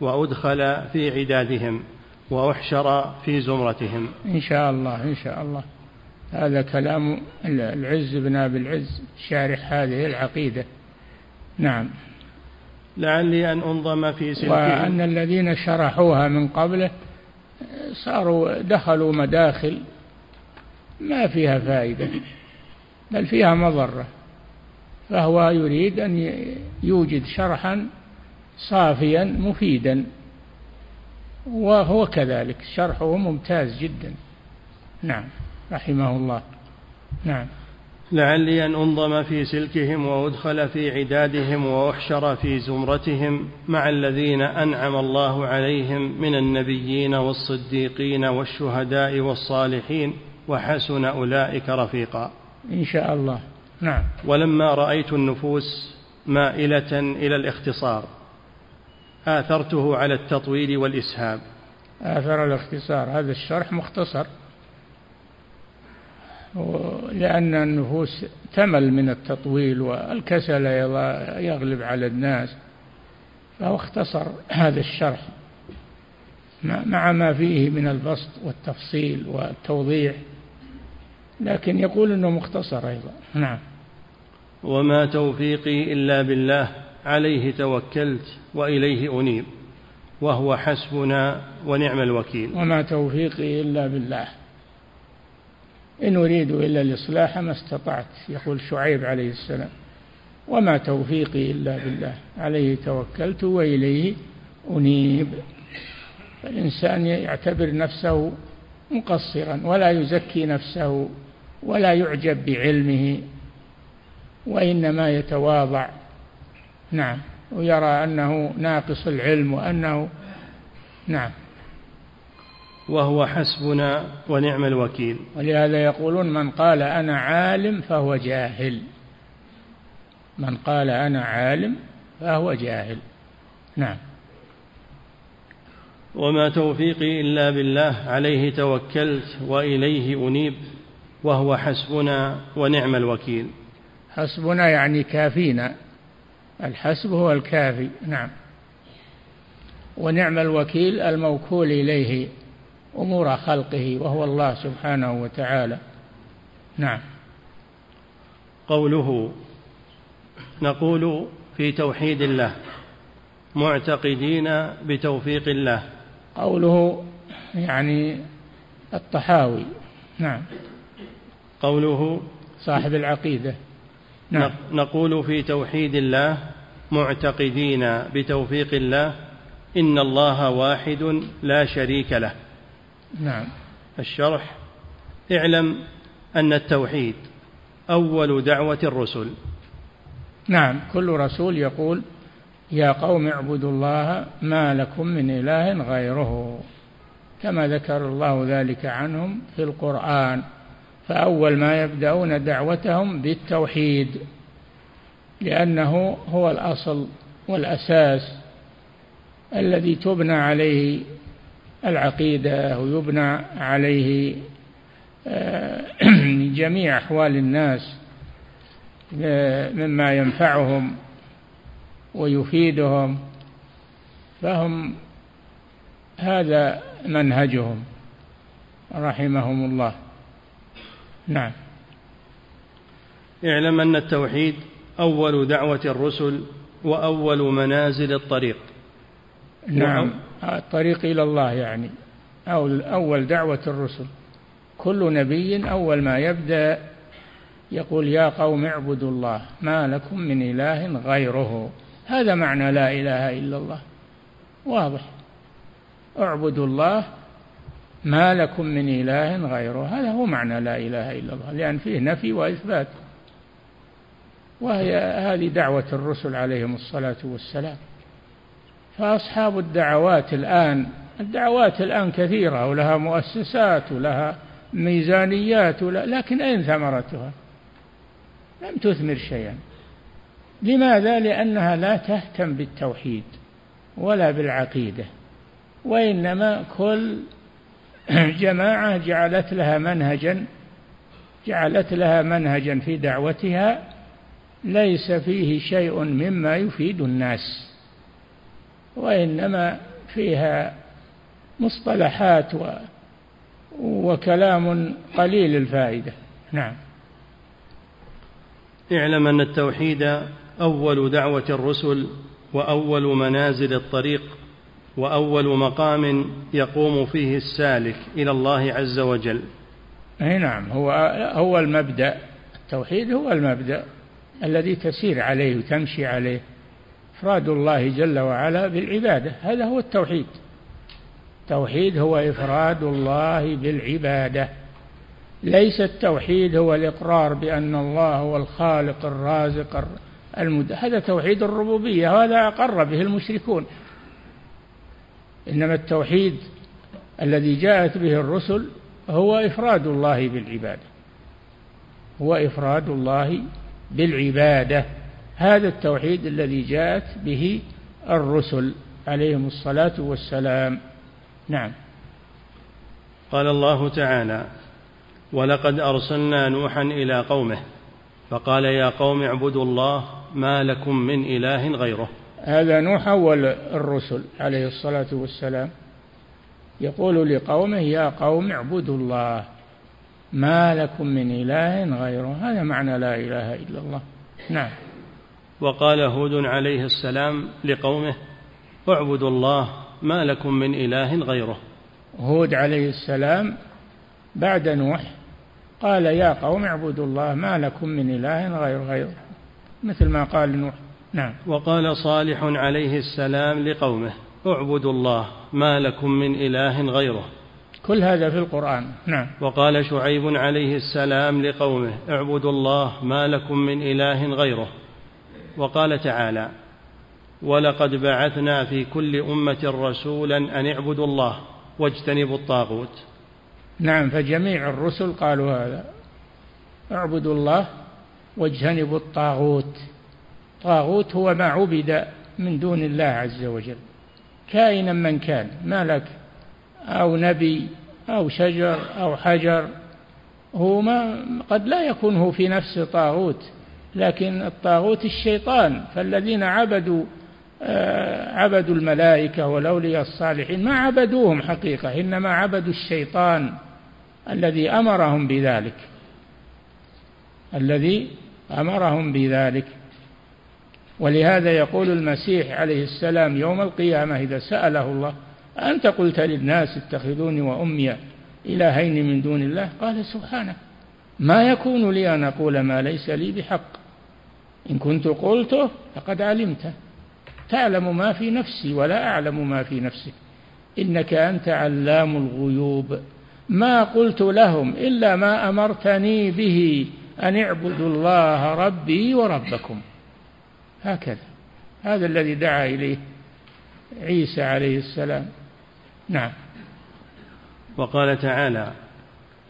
وأدخل في عدادهم وأحشر في زمرتهم. إن شاء الله إن شاء الله. هذا كلام العز بن أبي العز شارح هذه العقيدة. نعم. لعلي أن أنظم في سلكهم. وأن الذين شرحوها من قبله صاروا دخلوا مداخل ما فيها فائدة بل فيها مضرة. فهو يريد أن يوجد شرحا صافيا مفيدا وهو كذلك. شرحه ممتاز جدا. نعم. رحمه الله. نعم. لعلي أن أنظم في سلكهم وأدخل في عدادهم وأحشر في زمرتهم مع الذين أنعم الله عليهم من النبيين والصديقين والشهداء والصالحين. وحسن أولئك رفيقا. إن شاء الله. نعم. ولما رأيت النفوس مائلة إلى الاختصار آثرته على التطويل والإسهاب. آثر الاختصار. هذا الشرح مختصر. لأن النفوس تمل من التطويل والكسل يغلب على الناس فهو اختصر هذا الشرح. مع ما فيه من البسط والتفصيل والتوضيح. لكن يقول إنه مختصر أيضا. نعم. وما توفيقي إلا بالله عليه توكلت وإليه أنيب وهو حسبنا ونعم الوكيل. وما توفيقي إلا بالله. إن أريد إلا الإصلاح ما استطعت يقول شعيب عليه السلام. وما توفيقي إلا بالله عليه توكلت وإليه أنيب. فالإنسان يعتبر نفسه مقصرا ولا يزكي نفسه. ولا يعجب بعلمه وإنما يتواضع. نعم. ويرى أنه ناقص العلم وأنه نعم. وهو حسبنا ونعم الوكيل. ولهذا يقولون من قال أنا عالم فهو جاهل. من قال أنا عالم فهو جاهل. نعم. وما توفيقي إلا بالله عليه توكلت وإليه أنيب. وهو حسبنا ونعم الوكيل. حسبنا يعني كافينا. الحسب هو الكافي نعم. ونعم الوكيل الموكول إليه أمور خلقه وهو الله سبحانه وتعالى. نعم. قوله نقول في توحيد الله معتقدين بتوفيق الله. قوله يعني الطحاوي. نعم. قوله صاحب العقيدة. نعم. نقول في توحيد الله معتقدين بتوفيق الله إن الله واحد لا شريك له. نعم. الشرح اعلم أن التوحيد أول دعوة الرسل. نعم. كل رسول يقول يا قوم اعبدوا الله ما لكم من إله غيره. كما ذكر الله ذلك عنهم في القرآن. فأول ما يبدأون دعوتهم بالتوحيد لأنه هو الأصل والأساس الذي تبنى عليه العقيدة ويبنى عليه آه، جميع أحوال الناس آه، مما ينفعهم ويفيدهم فهم هذا منهجهم رحمهم الله. نعم. اعلم أن التوحيد أول دعوة الرسل وأول منازل الطريق. نعم. الطريق إلى الله يعني. أو أول دعوة الرسل. كل نبي أول ما يبدأ يقول يا قوم اعبدوا الله ما لكم من إله غيره. هذا معنى لا إله إلا الله. واضح. اعبدوا الله ما لكم من إله غيره. هذا هو معنى لا إله إلا الله لأن فيه نفي وإثبات. وهي هذه دعوة الرسل عليهم الصلاة والسلام. فأصحاب الدعوات الآن الدعوات الآن كثيرة ولها مؤسسات ولها ميزانيات لكن أين ثمرتها؟ لم تثمر شيئا. لماذا؟ لأنها لا تهتم بالتوحيد ولا بالعقيدة وإنما كل جماعة جعلت لها منهجا جعلت لها منهجا في دعوتها ليس فيه شيء مما يفيد الناس وإنما فيها مصطلحات و وكلام قليل الفائدة. نعم. اعلم أن التوحيد أول دعوة الرسل وأول منازل الطريق. وأول مقام يقوم فيه السالك إلى الله عز وجل. أي نعم هو هو المبدا التوحيد هو المبدأ الذي تسير عليه وتمشي عليه إفراد الله جل وعلا بالعبادة هذا هو التوحيد. التوحيد هو إفراد الله بالعبادة. ليس التوحيد هو الإقرار بأن الله هو الخالق الرازق المد... هذا توحيد الربوبية وهذا أقر به المشركون. إنما التوحيد الذي جاءت به الرسل هو إفراد الله بالعبادة. هو إفراد الله بالعبادة. هذا التوحيد الذي جاءت به الرسل عليهم الصلاة والسلام. نعم. قال الله تعالى ولقد أرسلنا نوحا إلى قومه فقال يا قوم اعبدوا الله ما لكم من إله غيره هذا نوح أول الرسل عليه الصلاة والسلام. يقول لقومه يا قوم اعبدوا الله. ما لكم من إله غيره. هذا معنى لا إله إلا الله. نعم. وقال هود عليه السلام لقومه اعبدوا الله ما لكم من إله غيره. هود عليه السلام بعد نوح قال يا قوم اعبدوا الله ما لكم من إله غير غيره. مثل ما قال نوح. نعم. وقال صالح عليه السلام لقومه اعبدوا الله ما لكم من إله غيره. كل هذا في القرآن. نعم. وقال شعيب عليه السلام لقومه اعبدوا الله ما لكم من إله غيره. وقال تعالى ولقد بعثنا في كل أمة رسولا أن اعبدوا الله واجتنبوا الطاغوت. نعم فجميع الرسل قالوا هذا اعبدوا الله واجتنبوا الطاغوت. طاغوت هو ما عبد من دون الله عز وجل. كائنا من كان ملك أو نبي أو شجر أو حجر هو ما قد لا يكون هو في نفسه طاغوت لكن الطاغوت الشيطان فالذين عبدوا آه، عبدوا الملائكة والأولياء الصالحين ما عبدوهم حقيقة إنما عبدوا الشيطان الذي أمرهم بذلك. الذي أمرهم بذلك. ولهذا يقول المسيح عليه السلام يوم القيامة إذا سأله الله أنت قلت للناس اتخذوني وأمي إلهين من دون الله؟ قال سبحانه ما يكون لي أن أقول ما ليس لي بحق. إن كنت قلته فقد علمته تعلم ما في نفسي ولا أعلم ما في نفسك. إنك أنت علام الغيوب. ما قلت لهم إلا ما أمرتني به أن اعبدوا الله ربي وربكم. هكذا. هذا الذي دعا إليه عيسى عليه السلام. نعم. وقال تعالى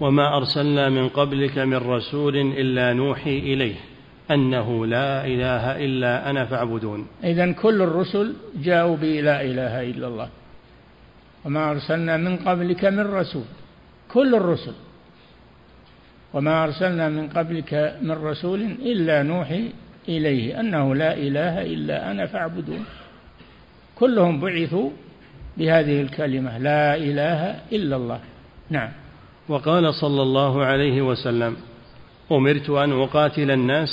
وما أرسلنا من قبلك من رسول إلا نوحي إليه أنه لا إله إلا أنا فاعبدون. إذا كل الرسل جاءوا بلا إله إلا الله. وما أرسلنا من قبلك من رسول. كل الرسل. وما أرسلنا من قبلك من رسول إلا نوحي إليه أنه لا إله إلا أنا فاعبدون. كلهم بعثوا بهذه الكلمة لا إله إلا الله. نعم. وقال صلى الله عليه وسلم أمرت أن أقاتل الناس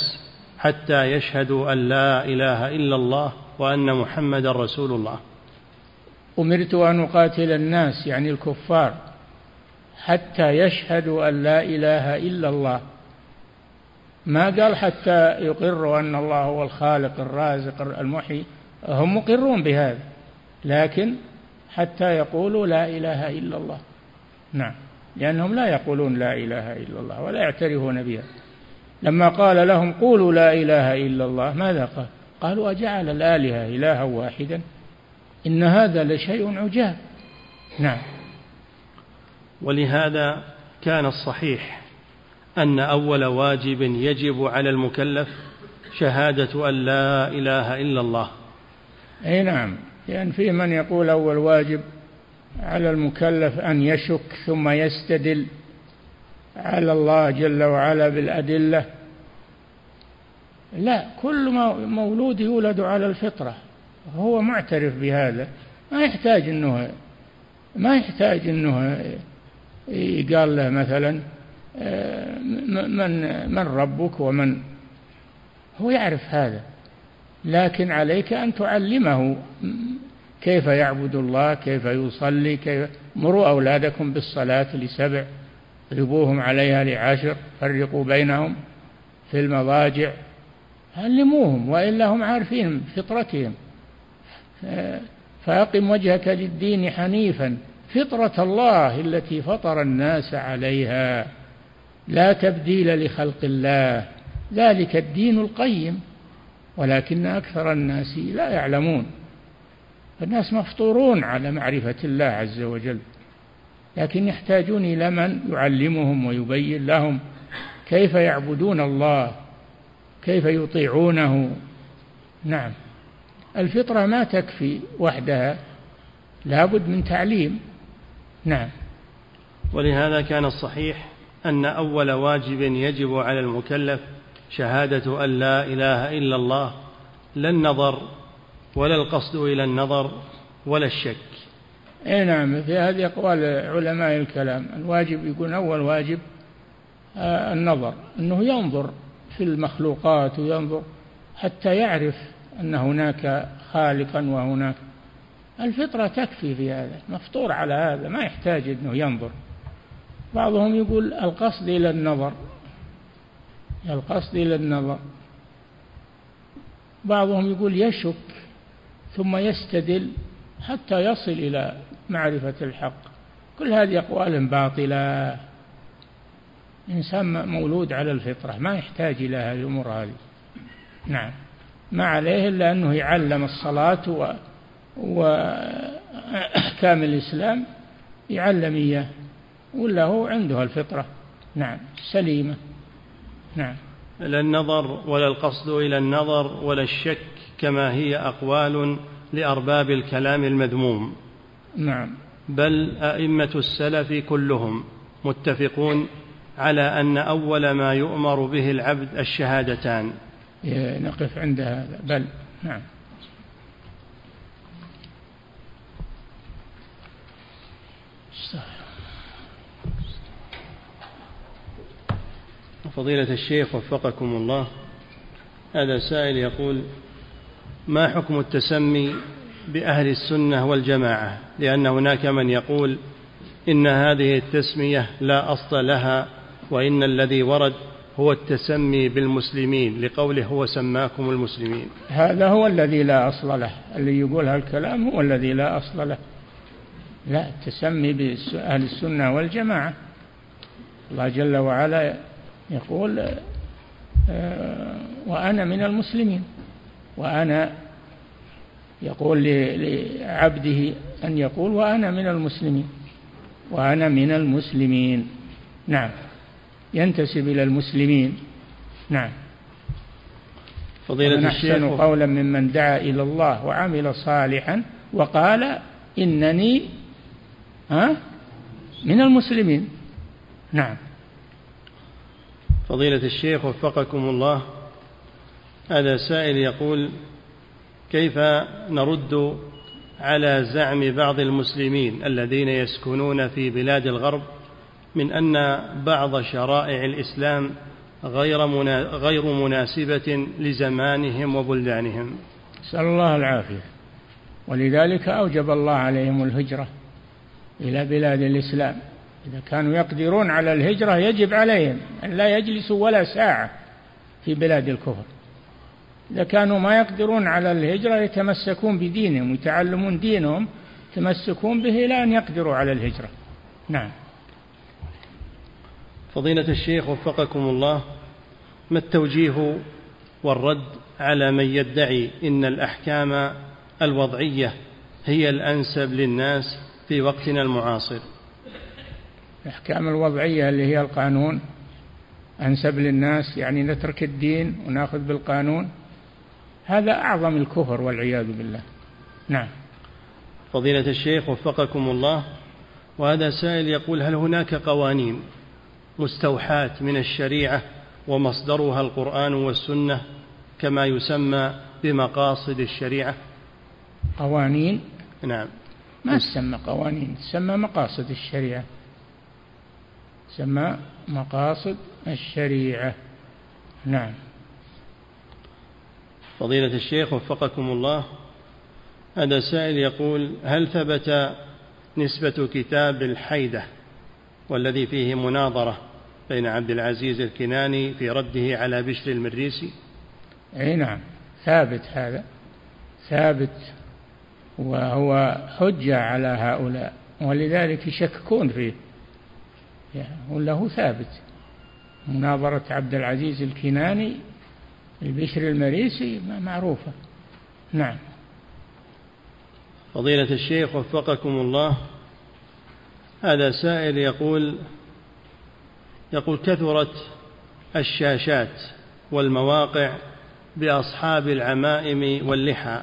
حتى يشهدوا أن لا إله إلا الله وأن محمد رسول الله. أمرت أن أقاتل الناس يعني الكفار حتى يشهدوا أن لا إله إلا الله. ما قال حتى يقروا أن الله هو الخالق الرازق المحيي هم مقرون بهذا لكن حتى يقولوا لا إله إلا الله. نعم لأنهم لا يقولون لا إله إلا الله ولا يعترفون بها. لما قال لهم قولوا لا إله إلا الله ماذا قال؟ قالوا أجعل الآلهة إلها واحدا إن هذا لشيء عجاب. نعم. ولهذا كان الصحيح أن أول واجب يجب على المكلف شهادة أن لا إله إلا الله. أي نعم. لأن في من يقول أول واجب على المكلف أن يشك ثم يستدل على الله جل وعلا بالأدلة. لا كل مولود يولد على الفطرة. هو معترف بهذا. ما يحتاج إنه ما يحتاج إنه يقال له مثلا من من ربك ومن؟ هو يعرف هذا. لكن عليك أن تعلمه. كيف يعبد الله؟ كيف يصلي؟ كيف؟ مروا أولادكم بالصلاة لسبع. اضربوهم عليها لعشر. فرقوا بينهم في المضاجع. علموهم والا هم عارفين فطرتهم. فأقم وجهك للدين حنيفا. فطرة الله التي فطر الناس عليها. لا تبديل لخلق الله. ذلك الدين القيم. ولكن أكثر الناس لا يعلمون. الناس مفطورون على معرفة الله عز وجل. لكن يحتاجون إلى من يعلمهم ويبين لهم كيف يعبدون الله كيف يطيعونه. نعم. الفطرة ما تكفي وحدها. لابد من تعليم. نعم. ولهذا كان الصحيح أن أول واجب يجب على المكلف شهادة أن لا إله إلا الله لا النظر ولا القصد إلى النظر ولا الشك. اي نعم في هذه أقوال علماء الكلام الواجب يكون أول واجب آه، النظر إنه ينظر في المخلوقات وينظر حتى يعرف أن هناك خالقا وهناك. الفطرة تكفي في هذا مفطور على هذا ما يحتاج أنه ينظر. بعضهم يقول القصد إلى النظر. القصد إلى النظر. بعضهم يقول يشك ثم يستدل حتى يصل إلى معرفة الحق. كل هذه أقوال باطلة. إنسان مولود على الفطرة ما يحتاج إلى هذه الأمور هذه. نعم. ما عليه إلا أنه يعلم الصلاة و وأحكام الإسلام يعلم إياه. ولا هو عنده الفطرة؟ نعم سليمة. نعم. لا النظر ولا القصد إلى النظر ولا الشك كما هي أقوال لأرباب الكلام المذموم. نعم. بل أئمة السلف كلهم متفقون على أن أول ما يؤمر به العبد الشهادتان. نقف عند هذا. بل نعم. فضيلة الشيخ وفقكم الله. هذا سائل يقول ما حكم التسمي بأهل السنة والجماعة؟ لأن هناك من يقول إن هذه التسمية لا أصل لها وإن الذي ورد هو التسمي بالمسلمين لقوله هو سماكم المسلمين. هذا هو الذي لا أصل له. اللي يقول هالكلام هو الذي لا أصل له. لا التسمي بأهل السنة والجماعة. الله جل وعلا يقول آه، وأنا من المسلمين. وأنا يقول لعبده أن يقول وأنا من المسلمين. وأنا من المسلمين. نعم. ينتسب إلى المسلمين. نعم. فضيلة الشيخ قولا ممن دعا إلى الله وعمل صالحا وقال إنني ها من المسلمين. نعم. فضيلة الشيخ وفقكم الله هذا سائل يقول كيف نرد على زعم بعض المسلمين الذين يسكنون في بلاد الغرب من أن بعض شرائع الإسلام غير غير مناسبة لزمانهم وبلدانهم. نسأل الله العافية. ولذلك أوجب الله عليهم الهجرة إلى بلاد الإسلام. إذا كانوا يقدرون على الهجرة يجب عليهم أن لا يجلسوا ولا ساعة في بلاد الكفر. إذا كانوا ما يقدرون على الهجرة يتمسكون بدينهم ويتعلمون دينهم يتمسكون به إلى أن يقدروا على الهجرة. نعم. فضيلة الشيخ وفقكم الله ما التوجيه والرد على من يدعي إن الأحكام الوضعية هي الأنسب للناس في وقتنا المعاصر الأحكام الوضعية اللي هي القانون أنسب للناس يعني نترك الدين ونأخذ بالقانون. هذا أعظم الكفر والعياذ بالله. نعم. فضيلة الشيخ وفقكم الله وهذا سائل يقول هل هناك قوانين مستوحاة من الشريعة ومصدرها القرآن والسنة كما يسمى بمقاصد الشريعة؟ قوانين؟ نعم. ما تسمى قوانين تسمى مقاصد الشريعة. تسمى مقاصد الشريعة. نعم. فضيلة الشيخ وفقكم الله هذا سائل يقول هل ثبت نسبة كتاب الحيدة والذي فيه مناظرة بين عبد العزيز الكناني في رده على بشر المريسي؟ أي نعم ثابت هذا. ثابت وهو حجة على هؤلاء ولذلك يشككون فيه. وله ثابت. مناظرة عبد العزيز الكناني البشر المريسي معروفة. نعم. فضيلة الشيخ وفقكم الله. هذا سائل يقول يقول كثرت الشاشات والمواقع بأصحاب العمائم واللحى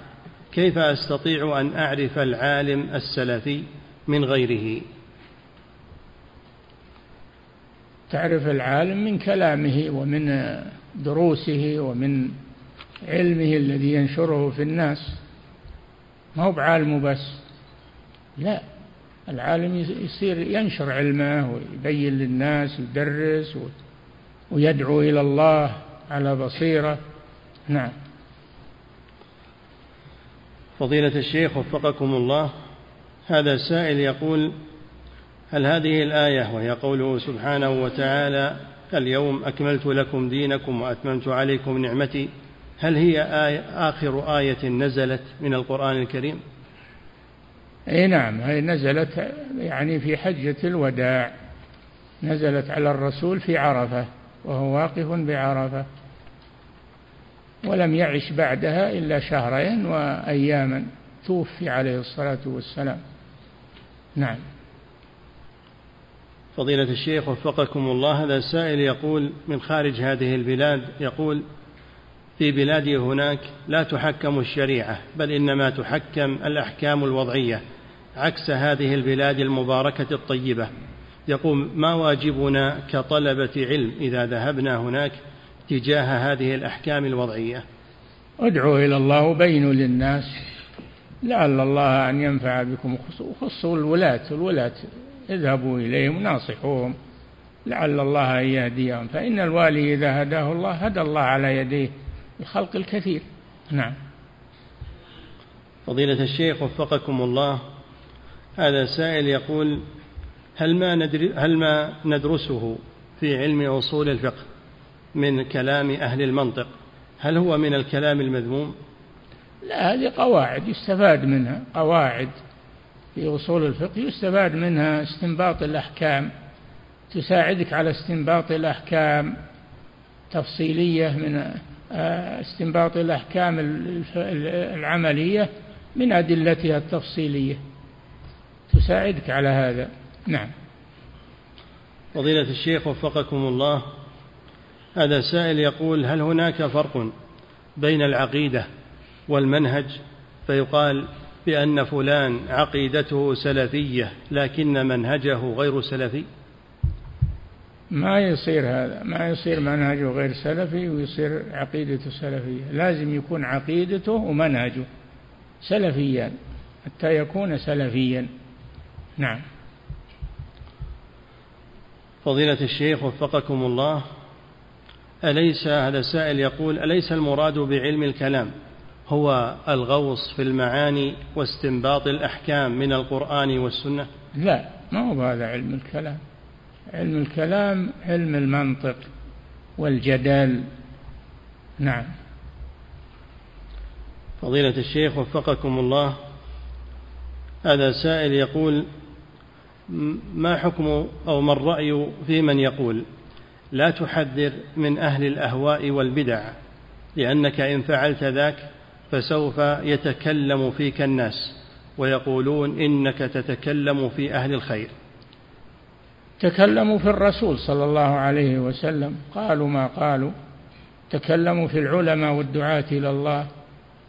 كيف أستطيع أن أعرف العالم السلفي من غيره؟ تعرف العالم من كلامه ومن دروسه ومن علمه الذي ينشره في الناس. ما هو بعالمه بس لا العالم يصير ينشر علمه ويبين للناس ويدرس ويدعو إلى الله على بصيرة. نعم. فضيلة الشيخ وفقكم الله هذا سائل يقول هل هذه الآية وهي قوله سبحانه وتعالى اليوم أكملت لكم دينكم وأتممت عليكم نعمتي هل هي آية آخر آية نزلت من القرآن الكريم؟ إي نعم هي نزلت يعني في حجة الوداع نزلت على الرسول في عرفة وهو واقف بعرفة ولم يعش بعدها إلا شهرين وأياما توفي عليه الصلاة والسلام نعم فضيلة الشيخ وفقكم الله هذا السائل يقول من خارج هذه البلاد يقول في بلادي هناك لا تحكم الشريعة بل إنما تحكم الأحكام الوضعية عكس هذه البلاد المباركة الطيبة. يقول ما واجبنا كطلبة علم إذا ذهبنا هناك تجاه هذه الأحكام الوضعية؟ ادعوا إلى الله وبينوا للناس لعل الله أن ينفع بكم خصوا الولاة الولاة اذهبوا إليهم ناصحوهم لعل الله أن يهديهم. فإن الوالي إذا هداه الله هدى الله على يديه الخلق الكثير. نعم. فضيلة الشيخ وفقكم الله. هذا سائل يقول هل ما, ندر هل ما ندرسه في علم أصول الفقه من كلام أهل المنطق؟ هل هو من الكلام المذموم؟ لا هذه قواعد يستفاد منها. قواعد. في أصول الفقه يستفاد منها استنباط الأحكام. تساعدك على استنباط الأحكام تفصيلية من آه، استنباط الأحكام العملية من أدلتها التفصيلية. تساعدك على هذا. نعم. فضيلة الشيخ وفقكم الله هذا سائل يقول هل هناك فرق بين العقيدة والمنهج؟ فيقال بأن فلان عقيدته سلفية لكن منهجه غير سلفي؟ ما يصير هذا ما يصير منهجه غير سلفي ويصير عقيدته سلفية. لازم يكون عقيدته ومنهجه سلفيا حتى يكون سلفيا. نعم. فضيلة الشيخ وفقكم الله أليس هذا السائل يقول أليس المراد بعلم الكلام؟ هو الغوص في المعاني واستنباط الأحكام من القرآن والسنة؟ لا ما هو هذا علم الكلام. علم الكلام علم المنطق والجدال نعم. فضيلة الشيخ وفقكم الله هذا سائل يقول ما حكم أو ما الرأي في من يقول لا تحذر من أهل الأهواء والبدع لأنك إن فعلت ذاك فسوف يتكلم فيك الناس ويقولون إنك تتكلم في أهل الخير. تكلموا في الرسول صلى الله عليه وسلم قالوا ما قالوا. تكلموا في العلماء والدعاة إلى الله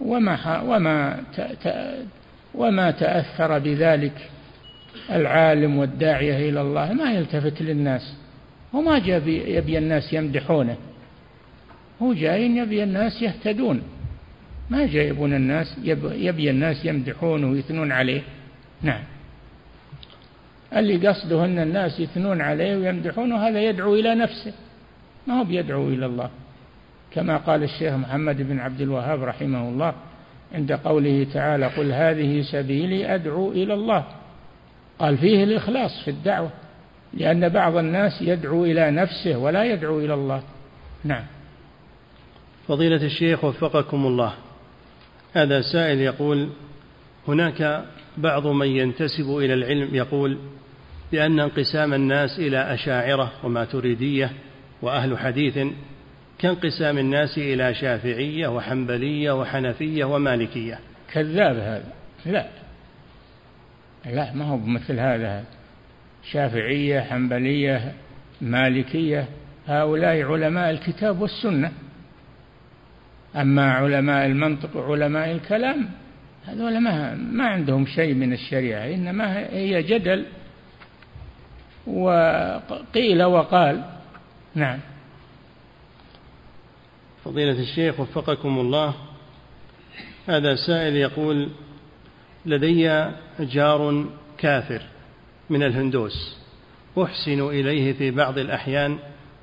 وما وما وما تأثر بذلك العالم والداعية إلى الله. ما يلتفت للناس وما جاء يبي الناس يمدحونه. هو جاي يبي الناس يهتدون. ما جاي يبون الناس يبي الناس يمدحونه ويثنون عليه. نعم. اللي قصده أن الناس يثنون عليه ويمدحونه هذا يدعو إلى نفسه. ما هو بيدعو إلى الله. كما قال الشيخ محمد بن عبد الوهاب رحمه الله عند قوله تعالى قل هذه سبيلي أدعو إلى الله. قال فيه الإخلاص في الدعوة لأن بعض الناس يدعو إلى نفسه ولا يدعو إلى الله. نعم. فضيلة الشيخ وفقكم الله. هذا سائل يقول هناك بعض من ينتسب إلى العلم يقول بأن انقسام الناس إلى أشاعرة وماتريدية وأهل حديث كانقسام الناس إلى شافعية وحنبلية وحنفية ومالكية. كذاب هذا. لا. لا ما هو مثل هذا. شافعية حنبلية مالكية هؤلاء علماء الكتاب والسنة. أما علماء المنطق وعلماء الكلام هذول ما, ما عندهم شيء من الشريعة إنما هي جدل. وقيل وقال. نعم. فضيلة الشيخ وفقكم الله هذا سائل يقول لدي جار كافر من الهندوس أحسن إليه في بعض الأحيان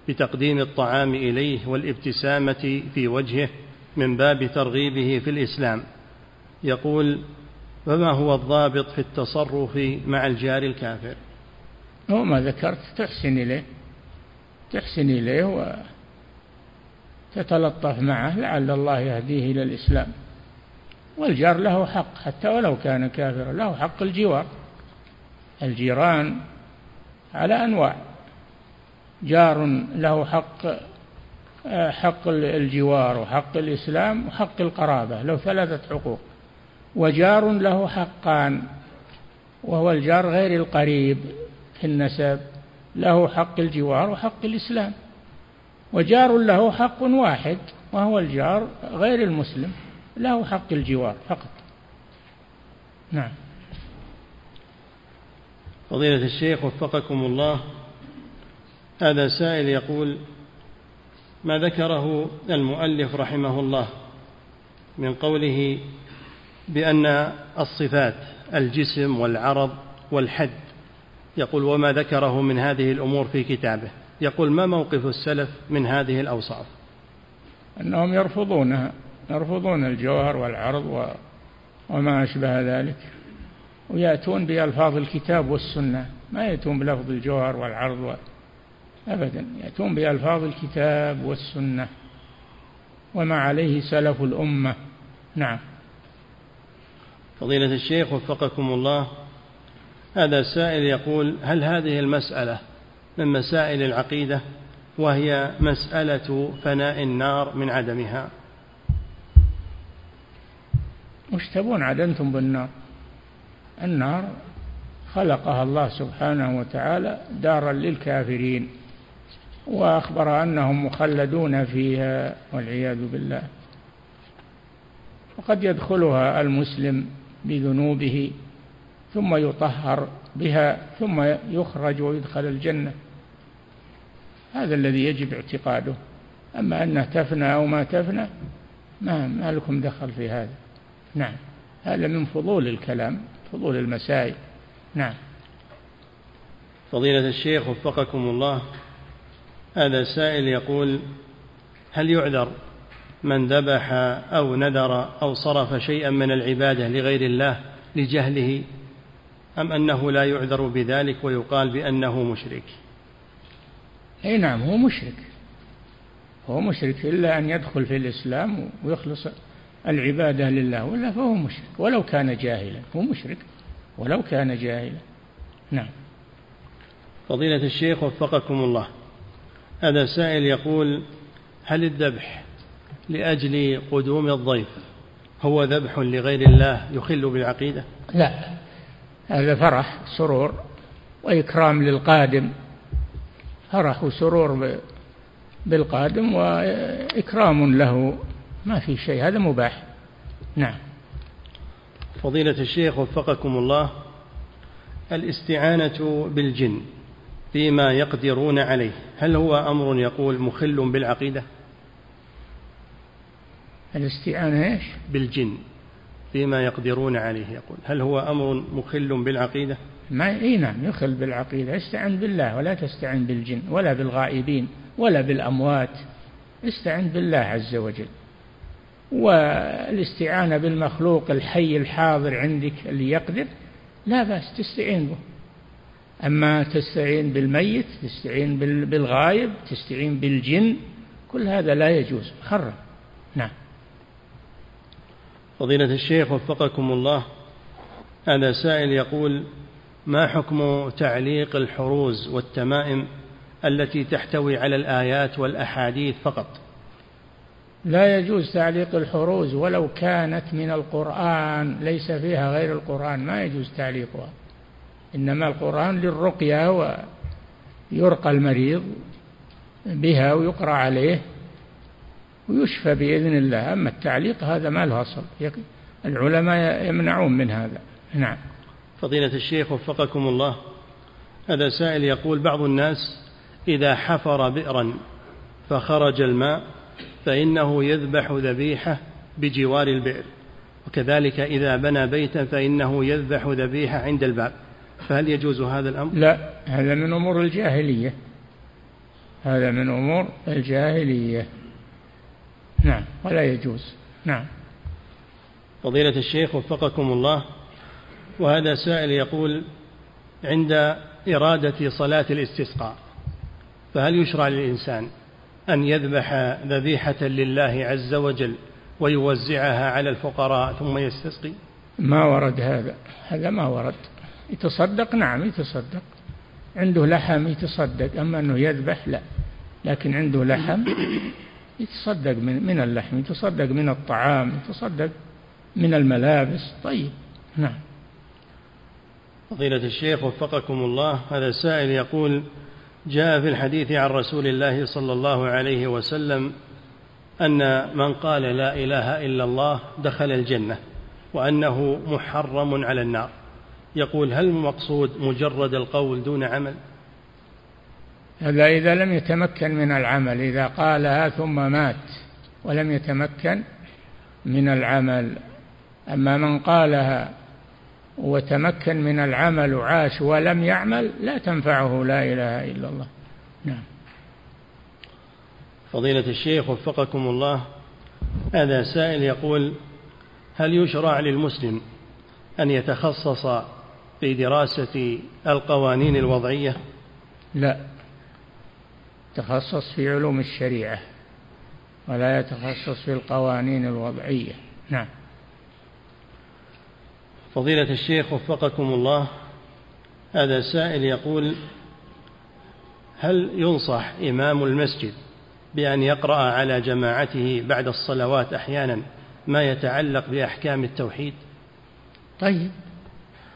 بتقديم الطعام إليه والابتسامة في وجهه من باب ترغيبه في الإسلام. يقول فما هو الضابط في التصرف مع الجار الكافر؟ هو ما ذكرت تحسن إليه تحسن إليه وتتلطف معه لعل الله يهديه إلى الإسلام. والجار له حق حتى ولو كان كافرا له حق الجوار. الجيران على أنواع. جار له حق حق الجوار وحق الإسلام وحق القرابة له ثلاثة حقوق. وجار له حقان وهو الجار غير القريب في النسب له حق الجوار وحق الإسلام. وجار له حق واحد وهو الجار غير المسلم له حق الجوار فقط. نعم. فضيلة الشيخ وفقكم الله. هذا سائل يقول ما ذكره المؤلف رحمه الله من قوله بأن الصفات الجسم والعرض والحد. يقول وما ذكره من هذه الأمور في كتابه. يقول ما موقف السلف من هذه الأوصاف؟ أنهم يرفضونها يرفضون الجوهر والعرض وما أشبه ذلك. ويأتون بألفاظ الكتاب والسنة ما يأتون بلفظ الجوهر والعرض و... أبدا يأتون بألفاظ الكتاب والسنة وما عليه سلف الأمة. نعم. فضيلة الشيخ وفقكم الله هذا سائل يقول هل هذه المسألة من مسائل العقيدة؟ وهي مسألة فناء النار من عدمها. وش تبون عاد أنتم بالنار؟ النار خلقها الله سبحانه وتعالى دارا للكافرين. وأخبر أنهم مخلدون فيها والعياذ بالله. وقد يدخلها المسلم بذنوبه ثم يطهر بها ثم يخرج ويدخل الجنة. هذا الذي يجب اعتقاده. أما أنها تفنى أو ما تفنى ما, ما لكم دخل في هذا. نعم. هذا من فضول الكلام فضول المسائل. نعم. فضيلة الشيخ وفقكم الله. هذا سائل يقول هل يعذر من ذبح أو نذر أو صرف شيئا من العبادة لغير الله لجهله أم أنه لا يعذر بذلك ويقال بأنه مشرك؟ أي نعم هو مشرك. هو مشرك إلا أن يدخل في الإسلام ويخلص العبادة لله ولا فهو مشرك. ولو كان جاهلا هو مشرك. ولو كان جاهلا نعم. فضيلة الشيخ وفقكم الله. هذا سائل يقول هل الذبح لأجل قدوم الضيف هو ذبح لغير الله يخل بالعقيدة؟ لا هذا فرح سرور وإكرام للقادم. فرح وسرور بالقادم وإكرام له. ما في شيء هذا مباح. نعم. فضيلة الشيخ وفقكم الله الاستعانة بالجن. فيما يقدرون عليه. هل هو أمر يقول مخل بالعقيدة؟ الاستعانة إيش؟ بالجن. فيما يقدرون عليه يقول. هل هو أمر مخل بالعقيدة؟ ما إي نعم يخل بالعقيدة. استعن بالله ولا تستعن بالجن ولا بالغائبين ولا بالأموات. استعن بالله عز وجل. والاستعانة بالمخلوق الحي الحاضر عندك اللي يقدر لا بأس تستعين به. أما تستعين بالميت تستعين بالغايب تستعين بالجن كل هذا لا يجوز. محرم نعم. فضيلة الشيخ وفقكم الله هذا سائل يقول ما حكم تعليق الحروز والتمائم التي تحتوي على الآيات والأحاديث فقط؟ لا يجوز تعليق الحروز ولو كانت من القرآن ليس فيها غير القرآن ما يجوز تعليقها. إنما القرآن للرقية ويرقى المريض بها ويقرأ عليه ويشفى بإذن الله. أما التعليق هذا ما له أصل. العلماء يمنعون من هذا. نعم. فضيلة الشيخ وفقكم الله. هذا سائل يقول بعض الناس إذا حفر بئرا فخرج الماء فإنه يذبح ذبيحة بجوار البئر. وكذلك إذا بنى بيتا فإنه يذبح ذبيحة عند الباب. فهل يجوز هذا الأمر؟ لا هذا من أمور الجاهلية. هذا من أمور الجاهلية. نعم ولا يجوز. نعم. فضيلة الشيخ وفقكم الله. وهذا سائل يقول عند إرادة صلاة الاستسقاء فهل يشرع للإنسان أن يذبح ذبيحة لله عز وجل ويوزعها على الفقراء ثم يستسقي؟ ما ورد هذا. هذا ما ورد. يتصدق؟ نعم يتصدق. عنده لحم يتصدق أما أنه يذبح لا. لكن عنده لحم يتصدق من, من اللحم يتصدق من الطعام يتصدق من الملابس. طيب نعم. فضيلة الشيخ وفقكم الله هذا سائل يقول جاء في الحديث عن رسول الله صلى الله عليه وسلم أن من قال لا إله إلا الله دخل الجنة وأنه محرم على النار. يقول هل المقصود مجرد القول دون عمل؟ هذا إذا لم يتمكن من العمل إذا قالها ثم مات ولم يتمكن من العمل. أما من قالها وتمكن من العمل وعاش ولم يعمل لا تنفعه لا إله إلا الله. نعم. فضيلة الشيخ وفقكم الله هذا سائل يقول هل يشرع للمسلم أن يتخصص في دراسة القوانين الوضعية؟ لا. تخصص في علوم الشريعة ولا يتخصص في القوانين الوضعية. نعم. فضيلة الشيخ وفقكم الله هذا سائل يقول هل ينصح إمام المسجد بأن يقرأ على جماعته بعد الصلوات أحيانا ما يتعلق بأحكام التوحيد؟ طيب.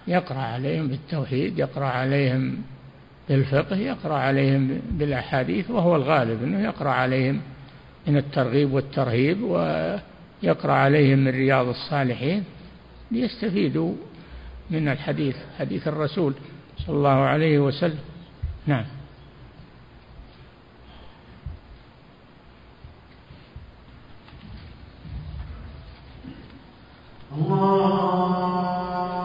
يقرأ عليهم بالتوحيد يقرأ عليهم بالفقه يقرأ عليهم بالأحاديث وهو الغالب أنه يقرأ عليهم من الترغيب والترهيب ويقرأ عليهم من رياض الصالحين ليستفيدوا من الحديث حديث الرسول صلى الله عليه وسلم. نعم. الله.